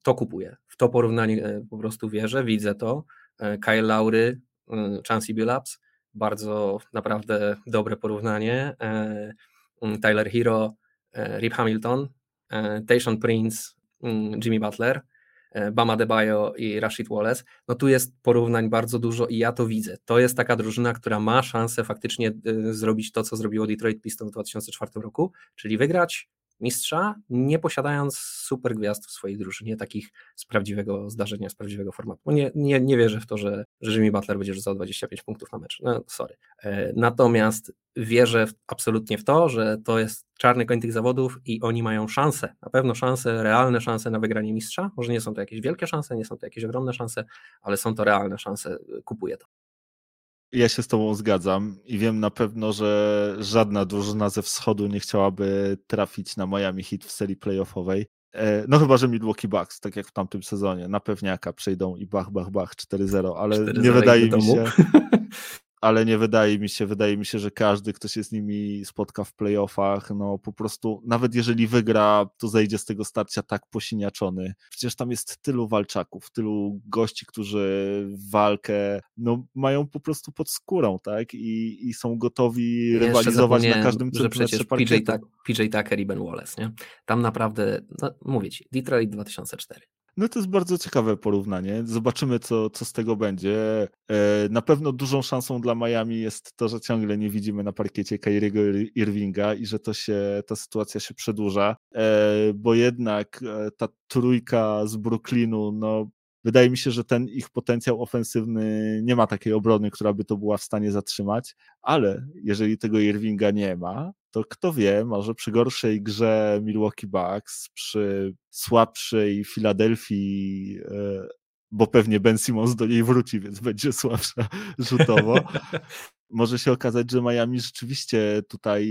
to kupuję. W to porównanie e, po prostu wierzę, widzę to. E, Kyle Lowry, e, Chancey Billups, bardzo naprawdę dobre porównanie. Tyler Hero, Rip Hamilton, Tayshaun Prince, Jimmy Butler – Bama Debajo i Rashid Wallace, no tu jest porównań bardzo dużo i ja to widzę. To jest taka drużyna, która ma szansę faktycznie e, zrobić to, co zrobiło Detroit Pistons w 2004 roku, czyli wygrać mistrza, nie posiadając super gwiazd w swojej drużynie, takich z prawdziwego zdarzenia, z prawdziwego formatu. Nie, nie, nie wierzę w to, że, że Jimmy Butler będzie rzucał 25 punktów na mecz. No, sorry. E, natomiast wierzę w, absolutnie w to, że to jest czarny koń tych zawodów i oni mają szansę, na pewno szanse, realne szanse na wygranie mistrza. Może nie są to jakieś wielkie szanse, nie są to jakieś ogromne szanse, ale są to realne szanse. Kupuję to.
Ja się z Tobą zgadzam i wiem na pewno, że żadna drużyna ze wschodu nie chciałaby trafić na Miami Heat w serii playoffowej. E, no chyba, że Milwaukee Bucks, tak jak w tamtym sezonie, na pewniaka przejdą i bach, bach, bach 4-0, ale 4 nie wydaje mi się, ale nie wydaje mi się, wydaje mi się, że każdy, kto się z nimi spotka w playoffach, no po prostu, nawet jeżeli wygra, to zejdzie z tego starcia tak posiniaczony. Przecież tam jest tylu walczaków, tylu gości, którzy walkę, no mają po prostu pod skórą, tak? I, i są gotowi Jeszcze rywalizować na każdym
że przecież PJ, PJ Tucker i Ben Wallace, nie? Tam naprawdę, no, mówię ci, Detroit 2004.
No to jest bardzo ciekawe porównanie. Zobaczymy, co, co z tego będzie. E, na pewno dużą szansą dla Miami jest to, że ciągle nie widzimy na parkiecie Kyriego Irvinga i że to się, ta sytuacja się przedłuża, e, bo jednak e, ta trójka z Brooklynu, no wydaje mi się, że ten ich potencjał ofensywny nie ma takiej obrony, która by to była w stanie zatrzymać, ale jeżeli tego Irvinga nie ma, to kto wie, może przy gorszej grze Milwaukee Bucks, przy słabszej Filadelfii, e, bo pewnie Ben Simmons do niej wróci, więc będzie słabsza rzutowo, może się okazać, że Miami rzeczywiście tutaj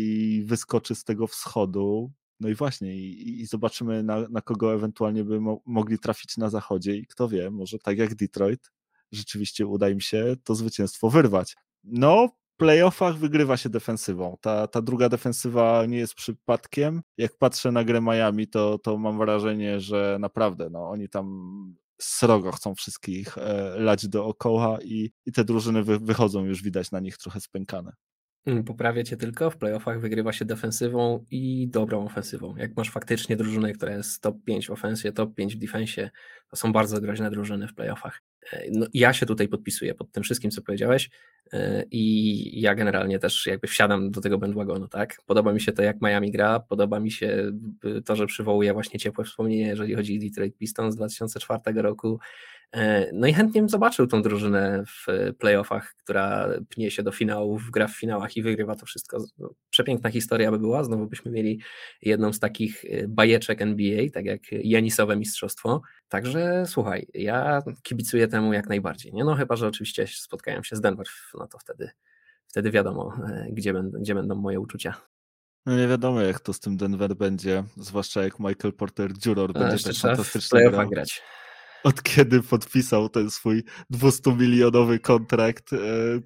wyskoczy z tego wschodu. No i właśnie, i, i zobaczymy, na, na, kogo ewentualnie by mo mogli trafić na zachodzie. I kto wie, może tak jak Detroit, rzeczywiście uda im się to zwycięstwo wyrwać. No, playoffach wygrywa się defensywą. Ta, ta druga defensywa nie jest przypadkiem. Jak patrzę na grę Miami, to, to mam wrażenie, że naprawdę no, oni tam srogo chcą wszystkich e, lać dookoła i, i te drużyny wy, wychodzą już widać na nich trochę spękane.
Mm, poprawię cię tylko, w playoffach wygrywa się defensywą i dobrą ofensywą. Jak masz faktycznie drużynę, która jest top 5 w ofensywie, top 5 w defensie, to są bardzo groźne drużyny w playoffach. E, no, ja się tutaj podpisuję pod tym wszystkim, co powiedziałeś e, i ja generalnie też jakby wsiadam do tego bandwagonu, tak? Podoba mi się to, jak Miami gra, podoba mi się to, że przywołuje właśnie ciepłe wspomnienie, jeżeli chodzi o Detroit Pistons z 2004 roku, E, no i chętnie bym zobaczył tą drużynę w playoffach, która pnie się do finałów, gra w finałach i wygrywa to wszystko. No, przepiękna historia by była, znowu byśmy mieli jedną z takich e, bajeczek NBA, tak jak Janisowe Mistrzostwo. Także słuchaj, ja kibicuję temu jak najbardziej. Nie? No chyba, że oczywiście spotkałem się z Denver, no to wtedy, wtedy wiadomo, e, gdzie będą, gdzie będą moje uczucia.
No nie wiadomo, jak to z tym Denver będzie, zwłaszcza jak Michael Porter Jr. będzie tak fantastycznie grał.
grać
od kiedy podpisał ten swój 200-milionowy kontrakt, e,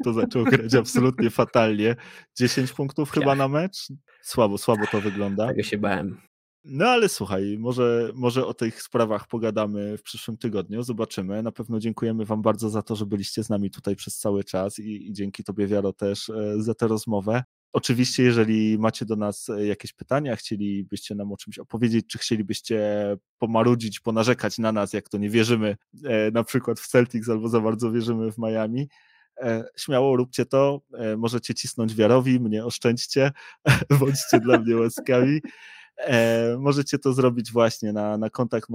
to zaczął grać absolutnie fatalnie. 10 punktów chyba na mecz? Słabo, słabo to wygląda.
Tego się bałem.
No ale słuchaj, może, może o tych sprawach pogadamy w przyszłym tygodniu, zobaczymy. Na pewno dziękujemy Wam bardzo za to, że byliście z nami tutaj przez cały czas i, i dzięki Tobie, Wiaro, też e, za tę rozmowę. Oczywiście, jeżeli macie do nas e, jakieś pytania, chcielibyście nam o czymś opowiedzieć, czy chcielibyście pomarudzić, ponarzekać na nas, jak to nie wierzymy e, na przykład w Celtics albo za bardzo wierzymy w Miami, e, śmiało róbcie to. Możecie cisnąć wiarowi, mnie oszczędźcie, bądźcie dla mnie łaskawi. E, możecie to zrobić właśnie na, na kontakt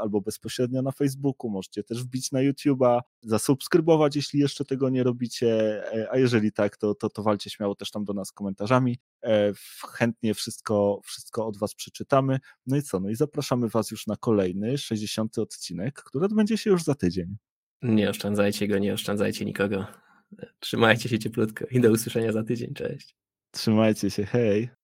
albo bezpośrednio na Facebooku. Możecie też wbić na YouTube'a, zasubskrybować, jeśli jeszcze tego nie robicie, e, a jeżeli tak, to, to, to walcie śmiało też tam do nas komentarzami. E, chętnie wszystko, wszystko od Was przeczytamy. No i co? No i zapraszamy Was już na kolejny, 60. odcinek, który odbędzie się już za tydzień.
Nie oszczędzajcie go, nie oszczędzajcie nikogo. Trzymajcie się cieplutko i do usłyszenia za tydzień. Cześć.
Trzymajcie się, hej.